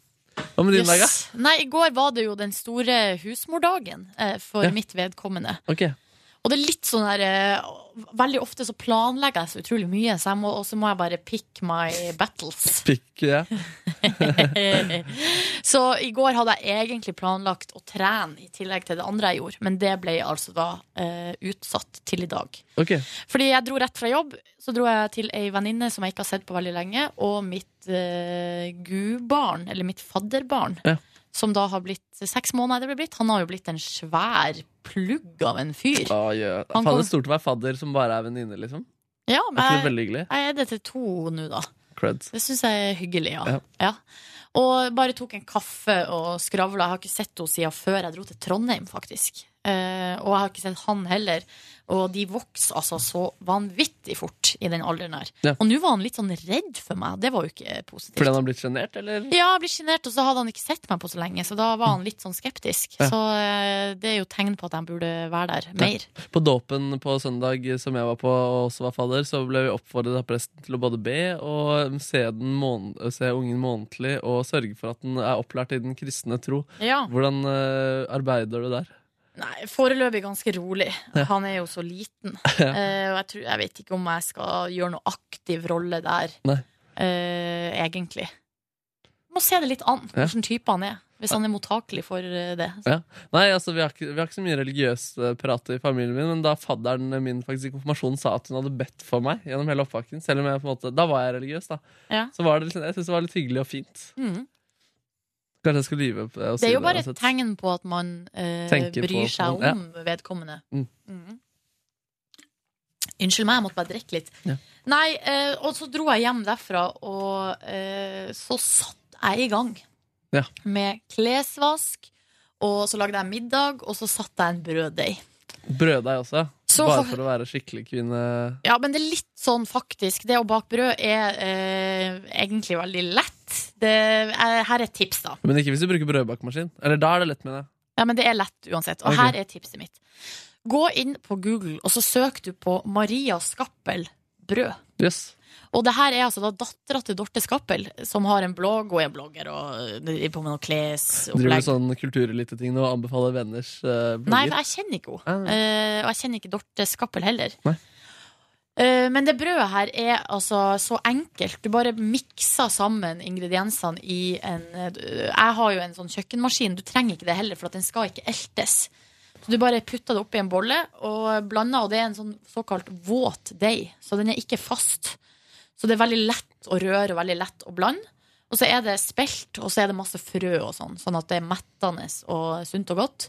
Hva med din dag, da? Yes. Nei, i går var det jo den store husmordagen eh, for Ja. mitt vedkommende. Ok. Og det er litt sånn der eh, Veldig ofte så planlegger jeg så utrolig mye, så jeg må, og så må jeg bare pick my battles. Pick, ja. så i går hadde jeg egentlig planlagt å trene i tillegg til det andre jeg gjorde, men det ble altså da uh, utsatt til i dag. Ok. Fordi jeg dro rett fra jobb, så dro jeg til ei venninne som jeg ikke har sett på veldig lenge, og mitt uh, gudbarn, eller mitt fadderbarn, Ja. Som da har blitt seks måneder, er det ble blitt. Han har jo blitt en svær plugg av en fyr. Å, yeah. Han Faen, det stort å være fadder som bare er venninne, liksom. Ja, men veldig jeg, jeg er det til to nå, da. Creds. Det syns jeg er hyggelig, ja. Ja. ja. Og bare tok en kaffe og skravla. Jeg har ikke sett henne siden før jeg dro til Trondheim, faktisk. Eh, og jeg har ikke sett han heller. Og de vokser altså så vanvittig fort i den alderen her. Ja. Og nå var han litt sånn redd for meg. Det var jo ikke positivt. Fordi han har blitt sjenert, eller? Ja, jeg blitt sjenert, og så hadde han ikke sett meg på så lenge, så da var han litt sånn skeptisk. Ja. Så eh, det er jo tegn på at han burde være der mer. På dåpen på søndag som jeg var på, og også var fadder, så ble vi oppfordret av presten til å både be og se, den mån se ungen månedlig og sørge for at den er opplært i den kristne tro. Ja. Hvordan uh, arbeider du der? Nei, foreløpig ganske rolig. Ja. Han er jo så liten. Ja. Eh, og jeg, tror, jeg vet ikke om jeg skal gjøre noe aktiv rolle der, eh, egentlig. Må se det litt an, Ja. hvilken type han er. Hvis han er mottakelig for eh, det. Ja. Nei, altså, vi har, ikke, vi har ikke så mye religiøs eh, prat i familien min, men da fadderen min faktisk i konfirmasjonen sa at hun hadde bedt for meg gjennom hele oppvaken, selv om jeg på en måte Da var jeg religiøs, da. Ja. Så var det, jeg synes det var litt hyggelig og fint. Mm. Kanskje jeg skal lyve på det Det er jo bare et tegn på at man eh, bryr seg om ja. om vedkommende. Mm. Mm. Unnskyld meg, jeg måtte bare drikke litt. Ja. Nei, eh, og så dro jeg hjem derfra, og eh, så satt jeg i gang Ja. med klesvask. Og så lagde jeg middag, og så satte jeg en brøddeig. Brøddeig også, Så- bare for å være skikkelig kvinne. Ja, men det er litt sånn faktisk. Det å bake brød er eh, egentlig veldig lett. Det er, her er et tips, da. Men ikke hvis du bruker brødbakemaskin. Eller da er det lett, mener jeg. Ja, men det er lett uansett. Og okay. her er tipset mitt. Gå inn på Google, og så søk du på Maria Skappel brød. Yes. Og det her er altså da dattera til Dorte Skappel, som har en blogg og er blogger og driver på med noe Driver klesopplegg. du sånn kulturelite-ting og anbefaler venners uh, Nei, for jeg kjenner ikke henne. Uh, og jeg kjenner ikke Dorte Skappel heller. Nei. Eh, men det brødet her er altså så enkelt. Du bare mikser sammen ingrediensene i en eh, Jeg har jo en sånn kjøkkenmaskin. Du trenger ikke det heller, for at den skal ikke eltes. Så du bare putter det oppi en bolle og blander, og det er en sånn såkalt våt deig. Så den er ikke fast. Så det er veldig lett å røre og veldig lett å blande. Og så er det spelt, og så er det masse frø og sånn, sånn at det er mettende og sunt og godt.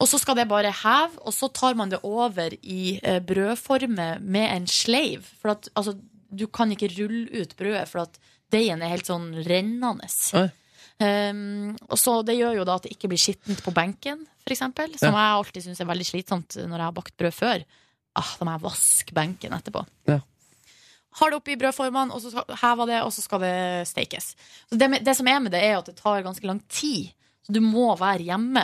Og så skal det bare heve, og så tar man det over i eh, brødforme med en sleiv. For at altså, du kan ikke rulle ut brødet, for at deigen er helt sånn rennende. Um, og så Det gjør jo da at det ikke blir skittent på benken, eksempel, som Ja. jeg alltid syns er veldig slitsomt når jeg har bakt brød før. Ah, da må jeg vaske benken etterpå. Ja. Har det oppi brødformene, og så hever det, og så skal det stekes. Så det, det som er med det, er at det tar ganske lang tid. Så du må være hjemme.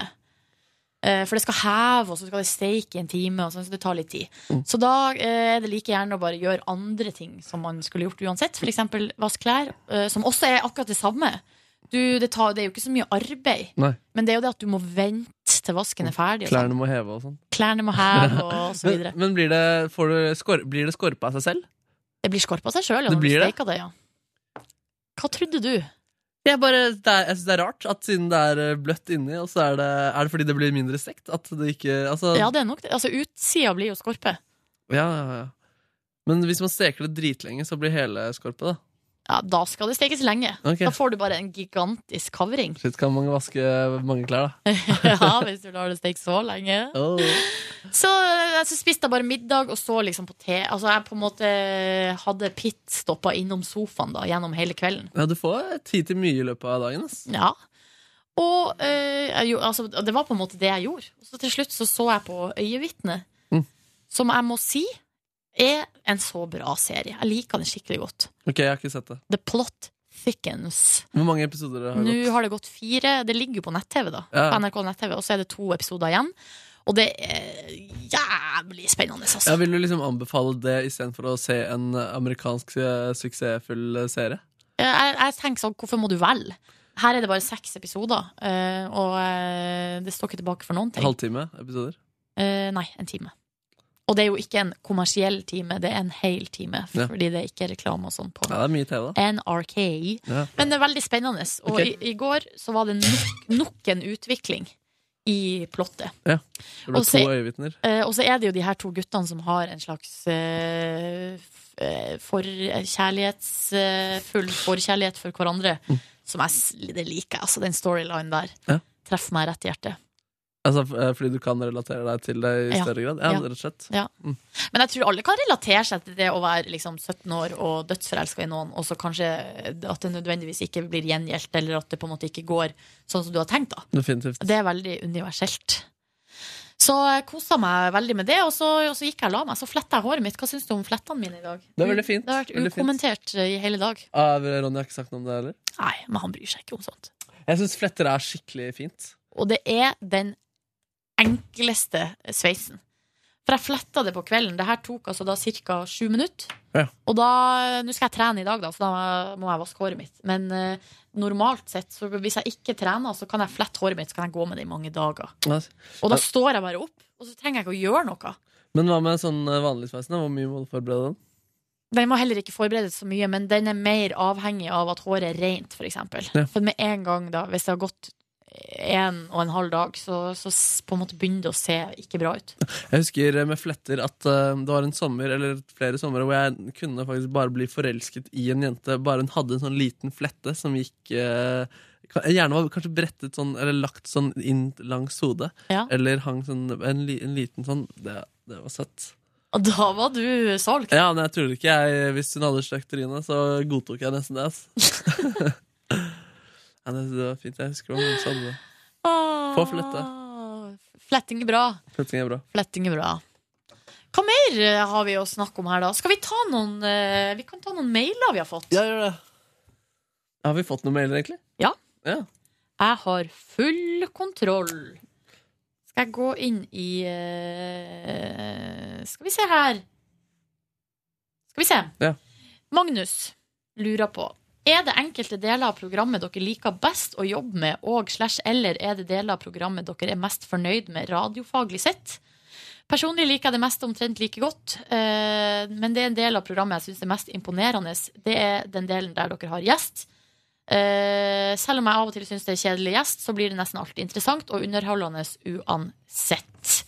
Eh, For det skal heve, og så skal det steike i en time, og sånn, så det tar litt tid. Mm. Så da eh, er det like gjerne å bare gjøre andre ting som man skulle gjort uansett. Eksempel vaske klær, eh, som også er akkurat det samme. Du, det, tar, det er jo ikke så mye arbeid, Nei. men det er jo det at du må vente til vasken er ferdig. Klærne sånn. må heve og sånn. Klærne må heve, og så videre. men men blir, det, får du blir det skorpe av seg selv? Det blir skorpa seg sjøl, ja. Når du steker det, ja. Hva trodde du? Jeg, bare, det er, jeg synes det er rart at siden det er eh, bløtt inni, og så er det, er det fordi det blir mindre stekt? At det ikke altså, Ja, det er nok det. Altså, utsida blir jo skorpe. ja, ja, ja. Men hvis man steker det dritlenge, så blir hele skorpe, da. Ja, da skal det stekes lenge. Okay. Da får du bare en gigantisk kavring. Shit, kan mange vaske mange klær, da. ja, hvis du lar det steke så lenge. Oh. Så, eh, så spiste jeg bare middag og så liksom på te. Altså jeg på en måte hadde pitstoppa innom sofaen da, gjennom hele kvelden. Ja, du får tid til mye i løpet av dagen. Ass. Ja. Og eh, jeg, altså, det var på en måte det jeg gjorde. Så til slutt så, så jeg på Øyevitnet, Mm. som jeg må si er en så bra serie. Jeg liker den skikkelig godt. Ok, jeg har ikke sett det. The plot thickens. Hvor mange episoder har det gått? Nå har det gått fire. Det ligger jo på nett-TV, da. Ja. På NRK nett-TV, og så er det to episoder igjen. Og det er jævlig spennende, altså. Ja, vil du liksom anbefale det istedenfor å se en amerikansk eh, suksessfull eh, serie? Jeg, jeg tenker sånn, hvorfor må du velge? her er det bare seks episoder, eh, og eh, det står ikke tilbake for noen ting. Halvtime episoder. Eh, nei, en time. Og det er jo ikke en kommersiell time, det er en hel time, Ja. fordi det er ikke reklame og sånn på Ja, det er mye TV, da. NRK. Ja. Men det er veldig spennende. Og okay. i, i går så var det nok, nok en utvikling i plottet. Ja. Det ble Og så- to øyevitner. Eh, og så er det jo de her to guttene som har en slags eh, eh, for, kjærlighetsfull forkjærlighet for hverandre. Som jeg det liker jeg. Altså, den storylinen der Ja. treffer meg rett i hjertet. Altså, eh, fordi du kan relatere deg til det i større grad? Ja, rett og slett. Ja. Mm. Men jeg tror alle kan relatere seg til det å være liksom 17 år og dødsforelska i noen, og så kanskje at det nødvendigvis ikke blir gjengjeldt, eller at det på en måte ikke går sånn som du har tenkt. da Definitivt. Det er veldig universelt. Så jeg kosa meg veldig med det, og så, og så gikk jeg og la meg. Så fletta jeg håret mitt. Hva syns du om flettene mine i dag? Det er veldig fint. Det har vært ukommentert eh, i hele dag. Ah, Ronny har ikke sagt noe om det heller? Nei, men han bryr seg ikke om sånt. Jeg syns fletter er skikkelig fint. Og det er den enkleste sveisen. For jeg fletta det på kvelden. Det her tok altså da ca. sju minutter. Ja. Og da Nå skal jeg trene i dag, da, så da må jeg vaske håret mitt. Men eh, normalt sett, så hvis jeg ikke trener, så kan jeg flette håret mitt, så kan jeg gå med det i mange dager. Altså, Og da står jeg bare opp, og så trenger jeg ikke å gjøre noe. Men hva med sånn eh, vanlig sveisen? Hvor mye må du forberede den? Den må heller ikke forberedes så mye, men den er mer avhengig av at håret er rent, f.eks. For. Ja. for med en gang, da, hvis det har gått en og en halv dag, så, så på en måte begynner det å se ikke bra ut. Jeg husker eh, med fletter at eh, det var en sommer, eller flere somre, hvor jeg kunne faktisk bare bli forelsket i en jente. Bare hun hadde en sånn liten flette som gikk eh, Gjerne var kanskje brettet sånn, eller lagt sånn inn langs hodet. Ja. Eller hang sånn en, en liten sånn det, det var søtt. Og da var du solgt. Ja, men jeg trodde ikke jeg Hvis hun hadde stygt trynet, så godtok jeg nesten det. Ja, det, det var fint. Jeg husker det var noen som hadde det. På fletta. Fletting er bra. Fletting er bra. Fletting er bra. Hva mer eh, har vi å snakke om her, da? Skal vi ta noen eh, Vi kan ta noen mailer vi har fått. Ja, gjør det. Har vi fått noen mailer, egentlig? Ja. Ja. Jeg har full kontroll. Skal jeg gå inn i eh, Skal vi se her. Skal vi se. Ja. Magnus lurer på Er det enkelte deler av programmet dere liker best å jobbe med, og slash eller er det deler av programmet dere er mest fornøyd med radiofaglig sett? Personlig liker jeg det meste omtrent like godt, eh, men det er en del av programmet jeg syns er mest imponerende. Det er den delen der dere har gjest. Eh, selv om jeg av og til syns det er kjedelig gjest, så blir det nesten alltid interessant og underholdende uansett.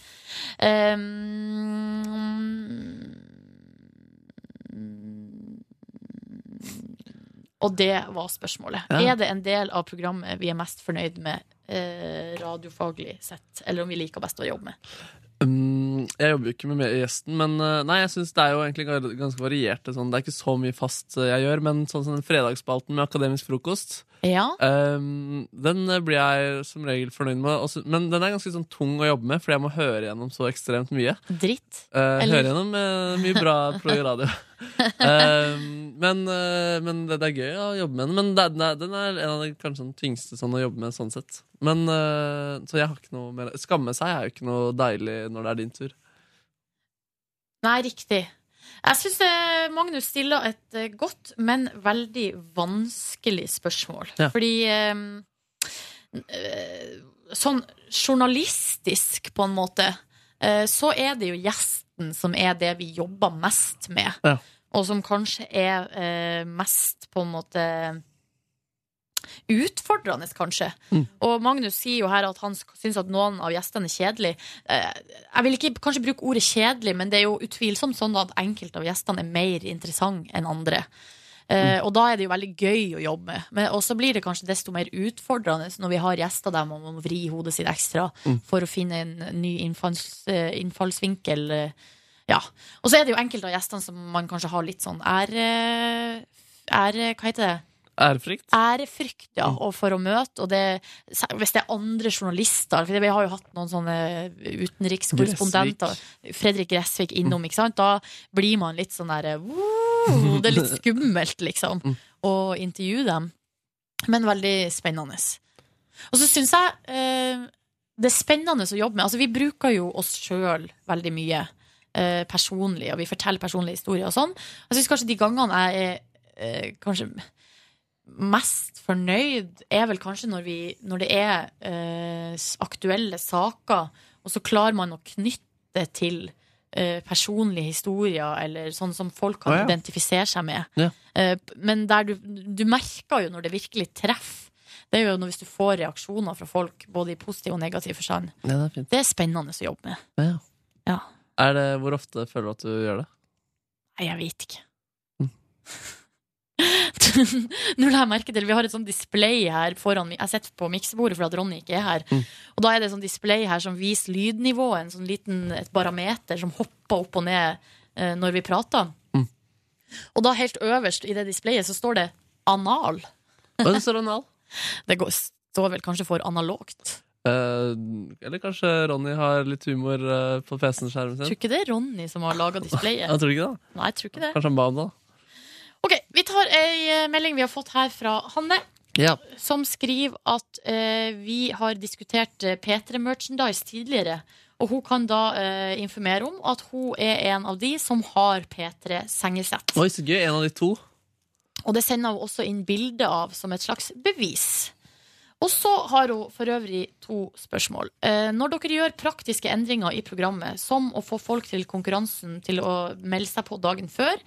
Um, og det var spørsmålet. Ja. Er det en del av programmet vi er mest fornøyd med eh, radiofaglig sett, eller om vi liker best å jobbe med? Um, jeg jobber jo ikke med gjesten, men uh, nei, jeg synes det er jo egentlig ganske variert. Sånn. Det er ikke så mye fast uh, jeg gjør, men sånn som den fredagsspalten med Akademisk frokost, Ja. um, den uh, blir jeg som regel fornøyd med. Også, men den er ganske sånn tung å jobbe med, fordi jeg må høre gjennom så ekstremt mye. Dritt. Uh, høre gjennom mye bra på radio. um, men uh, men det, det er gøy å jobbe med den. Men det, det, den er en av de kanskje den tyngste sånn å jobbe med sånn sett. Men uh, Så jeg har ikke noe mer Skamme seg er jo ikke noe deilig når det er din tur. Nei, riktig. Jeg syns Magnus stiller et eh, godt, men veldig vanskelig spørsmål. Ja. Fordi eh, eh, Sånn journalistisk, på en måte, eh, så er det jo gjesten som er det vi jobber mest med. Ja. Og som kanskje er eh, mest, på en måte Utfordrende, kanskje. Mm. Og Magnus sier jo her at han syns at noen av gjestene er kjedelig. Eh, Jeg vil ikke kanskje bruke ordet kjedelig, men det er jo utvilsomt sånn at enkelte av gjestene er mer interessante enn andre. Eh, og da er det jo veldig gøy å jobbe med. Men Og så blir det kanskje desto mer utfordrende når vi har gjester der man må vri hodet sitt ekstra Mm. for å finne en ny innfalls, eh, innfallsvinkel. eh, Ja. Og så er det jo enkelte av gjestene som man kanskje har litt sånn ære... ære hva heter det? Ærefrykt? Ærefrykt, ja, og for å møte. Og det, hvis det er andre journalister for Vi har jo hatt noen sånne utenrikskorrespondenter. Fredrik Gressvik innom, ikke sant? Da blir man litt sånn derre «Wow!» Det er litt skummelt, liksom, å intervjue dem. Men veldig spennende. Og så syns jeg eh, det er spennende å jobbe med. Altså, vi bruker jo oss sjøl veldig mye eh, personlig, og vi forteller personlige historier og sånn. Jeg syns kanskje de gangene jeg er eh, kanskje mest fornøyd er vel kanskje når, vi, når det er eh, aktuelle saker, og så klarer man å knytte til eh, personlige historier, eller sånn som folk kan Å, ja. identifisere seg med. Ja. Eh, men der du, du merker jo når det virkelig treffer. Det er jo når hvis du får reaksjoner fra folk, både i positiv og negativ forstand. Ja, det. Det er spennende å jobbe med. Ja. Ja. Er det, hvor ofte føler du at du gjør det? Nei, jeg vet ikke. Nå la jeg merke til Vi har et sånt display her foran Jeg sitter på miksebordet for at Ronny ikke er her. Mm. Og da er det et sånt display her som viser lydnivået. En sånn liten et barometer som hopper opp og ned eh, når vi prater. Mm. Og da helt øverst i det displayet så står det anal. Hva står anal? Det går, står vel kanskje for analogt. Eh, eller kanskje Ronny har litt humor eh, på PC-skjermen sin? Tror ikke det er Ronny som har laga displayet. Jeg tror ikke det. Nei, jeg tror ikke det. Kanskje han ba om det? Ok, Vi tar ei eh, melding vi har fått her fra Hanne. Ja. som skriver at eh, vi har diskutert eh, P3-merchandise tidligere. Og hun kan da eh, informere om at hun er en av de som har P3-sengesett. Oi, så gøy. En av de to. Og det sender hun også inn bilde av som et slags bevis. Og så har hun for øvrig to spørsmål. Eh, når dere gjør praktiske endringer i programmet, som å få folk til konkurransen til å melde seg på dagen før,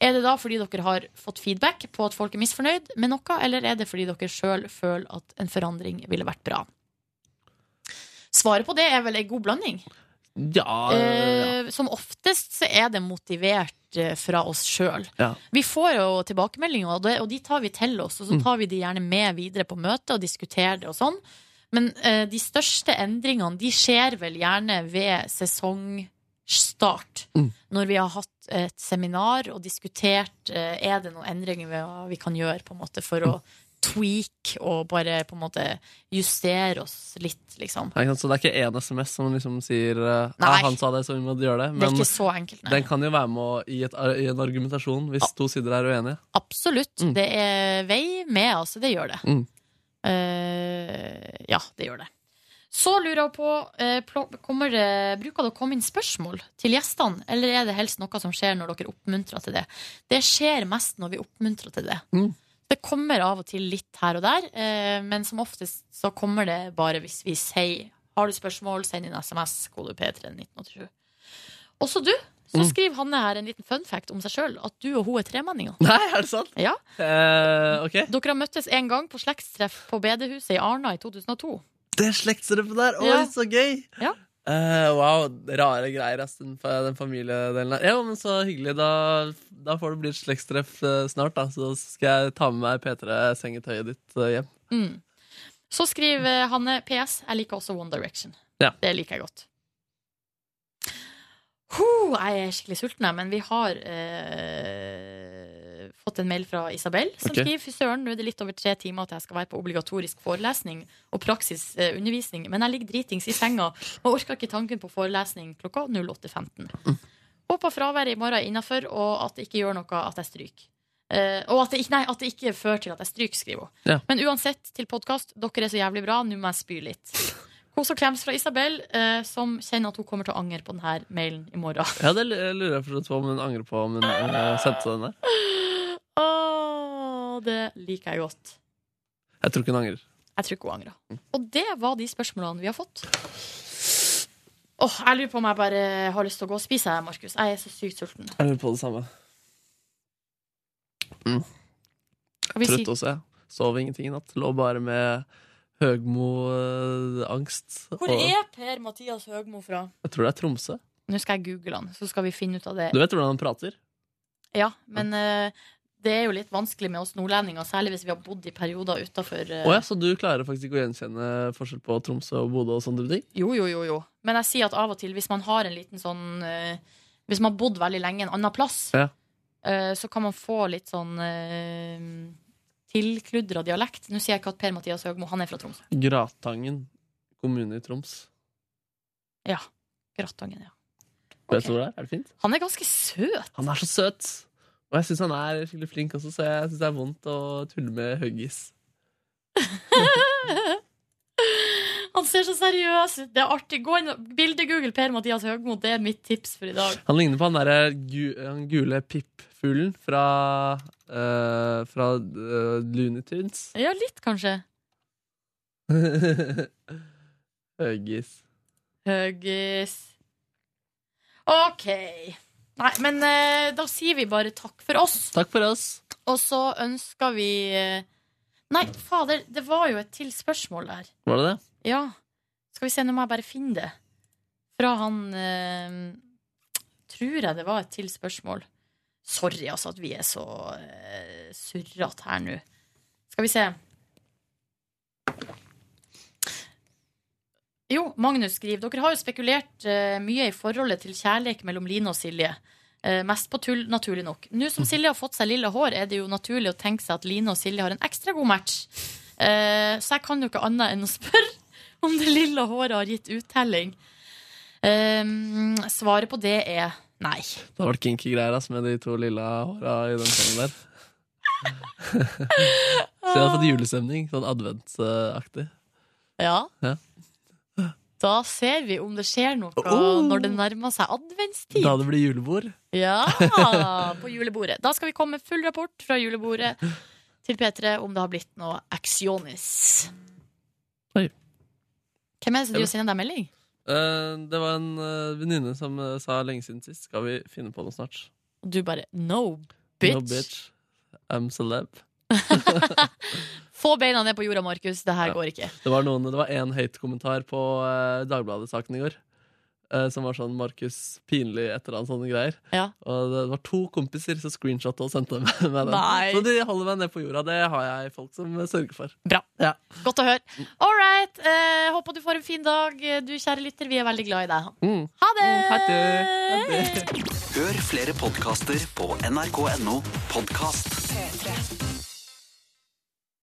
er det da fordi dere har fått feedback på at folk er misfornøyd med noe, eller er det fordi dere sjøl føler at en forandring ville vært bra? Svaret på det er vel ei god blanding. Ja, ja. Eh, som oftest så er det motivert eh, fra oss sjøl. ja. Vi får jo tilbakemeldinger, og, de tar vi til oss. Og så Mm. tar vi de gjerne med videre på møtet og diskuterer det og sånn. Men eh, de største endringene de skjer vel gjerne ved sesongstart. Mm. Når vi har hatt et seminar og diskutert eh, er det noen endringer vi, vi kan gjøre på en måte for å tweak og bare på en måte justere oss litt, liksom. Ja. Så det er ikke én SMS som liksom sier Nei. ah, 'han sa det, så vi må gjøre det'. Det er ikke så enkelt, nei. den kan jo være med i, et, i en argumentasjon hvis to sider er uenige. Absolutt. Det er vei med, altså. Det gjør det. Mm. Uh, ja, det gjør det. Så lurer jeg på eh, kommer det, Bruker det å komme inn spørsmål til gjestene, eller er det helst noe som skjer når dere oppmuntrer til det? Det skjer mest når vi oppmuntrer til det. Mm. Det kommer av og til litt her og der, eh, men som oftest så kommer det bare hvis vi sier Har du spørsmål, send inn SMS, kode P3 1987. Også du. Så Mm. skriver Hanne her en liten fun fact om seg sjøl, at du og hun er tremenninger. Nei, er det sant? Ja. Uh, okay. Dere har møttes en gang på slektstreff på bedehuset i Arna i 2002. Det slektstreppet der! Oi, Ja. så gøy! Ja. Uh, wow, rare greier, ass, den, den familiedelen der. Ja, men så hyggelig. Da, da får det bli et slektstreff eh, snart, da. Så skal jeg ta med meg P3-sengetøyet ditt eh, hjem. Mm. Så skriver Hanne PS. Jeg liker også One Direction. Ja. Det liker jeg godt. Huh, jeg er skikkelig sulten, jeg, men vi har fått en mail fra Isabel som okay. skriver Fy søren, nå er det litt over tre timer at jeg skal være på obligatorisk forelesning og praksisundervisning, men jeg ligger dritings i senga og orker ikke tanken på forelesning klokka 08.15. Håper fraværet i morgen er innafor, og at det ikke gjør noe at jeg stryker. Eh, og at det, ikke, nei, at det ikke fører til at jeg stryker, skriver hun. Ja. Men uansett, til podkast, dere er så jævlig bra, nå må jeg spy litt. Kos og klems fra Isabel, eh, som kjenner at hun kommer til å angre på denne mailen i morgen. Ja, det lurer jeg på om hun angrer på om hun eh, sendte den der. Åh, det liker jeg godt. Jeg tror ikke hun angrer. Jeg tror ikke hun angrer. Og det var de spørsmålene vi har fått. Åh, jeg lurer på om jeg bare har lyst til å gå og spise, Markus. Jeg er så sykt sulten. Jeg lurer på det samme. Mm. Trøtt også, jeg. Sov ingenting i natt. Lå bare med Høgmo-angst. Hvor er Per Mathias Høgmo fra? Jeg tror det er Tromsø. Nå skal jeg google han, så skal vi finne ut av det. Du vet hvordan han prater? Ja, men eh, det er jo litt vanskelig med oss nordlendinger, særlig hvis vi har bodd i perioder utafor Å ja, så du klarer faktisk ikke å gjenkjenne forskjell på Tromsø og Bodø og sånne ting? Jo, jo, jo, jo. Men jeg sier at av og til, hvis man har en liten sånn uh, Hvis man har bodd veldig lenge en annen plass, Ja. uh, så kan man få litt sånn uh, tilkludra dialekt. Nå sier jeg ikke at Per Mathias Høgmo han er fra Tromsø. Gratangen kommune i Troms. Ja. Gratangen, ja. Vet du hvor det er? Er det fint? Han er ganske søt. Han er så søt! Og jeg syns han er skikkelig flink også, så jeg syns det er vondt å tulle med Huggis. Han ser så seriøs ut. Det er artig. Gå inn og bilde-google Per-Mathias Høgmo. Det er mitt tips for i dag. Han ligner på han derre gu, han gule pippfuglen fra uh, Fra uh, Looney Tunes. Ja, litt, kanskje. Høggis. Høggis. OK. Nei, men eh, da sier vi bare takk for oss. Takk for oss. Og så ønsker vi eh, Nei, fader, det var jo et til spørsmål der. Var det det? Ja. Skal vi se, nå må jeg bare finne det. Fra han eh, Tror jeg det var et til spørsmål. Sorry, altså, at vi er så eh, surrete her nå. Skal vi se. Jo, Magnus skriver Dere har jo spekulert eh, mye i forholdet til kjærlighet mellom Line og Silje. Eh, mest på tull, naturlig nok. Nå som Silje har fått seg lille hår, er det jo naturlig å tenke seg at Line og Silje har en ekstra god match. Eh, så jeg kan jo ikke annet enn å spørre om det lille håret har gitt uttelling. Eh, svaret på det er nei. Det har vært kinky greier ass, med de to lilla håra i den sangen der. Så jeg har fått julestemning. Sånn adventsaktig. Ja. Ja. Da ser vi om det skjer noe Oh! når det nærmer seg adventstid. Da det blir julebord. Ja, på julebordet. Da skal vi komme med full rapport fra julebordet til P3 om det har blitt noe Accionis. Oi. Hvem er det som driver sender deg melding? Uh, det var en uh, venninne som uh, sa lenge siden sist Skal vi finne på noe snart. Og du bare no, bitch. No bitch. I'm celeb. Få beina ned på jorda, Markus. Det her går ikke. Det var, noen, det var en hate-kommentar på uh, Dagbladet-saken i går. eh, som var sånn Markus pinlig et eller annet sånne greier. Ja. Og det var to kompiser som screenshotta og sendte meg, den. Nei. Så de holder meg ned på jorda. Det har jeg folk som eh, sørger for. Bra. Godt å høre. All right. Eh, håper du får en fin dag, du kjære lytter. Vi er veldig glad i deg. Mm. Ha det! Ha det. Hør flere podkaster på nrk.no podkast. P3.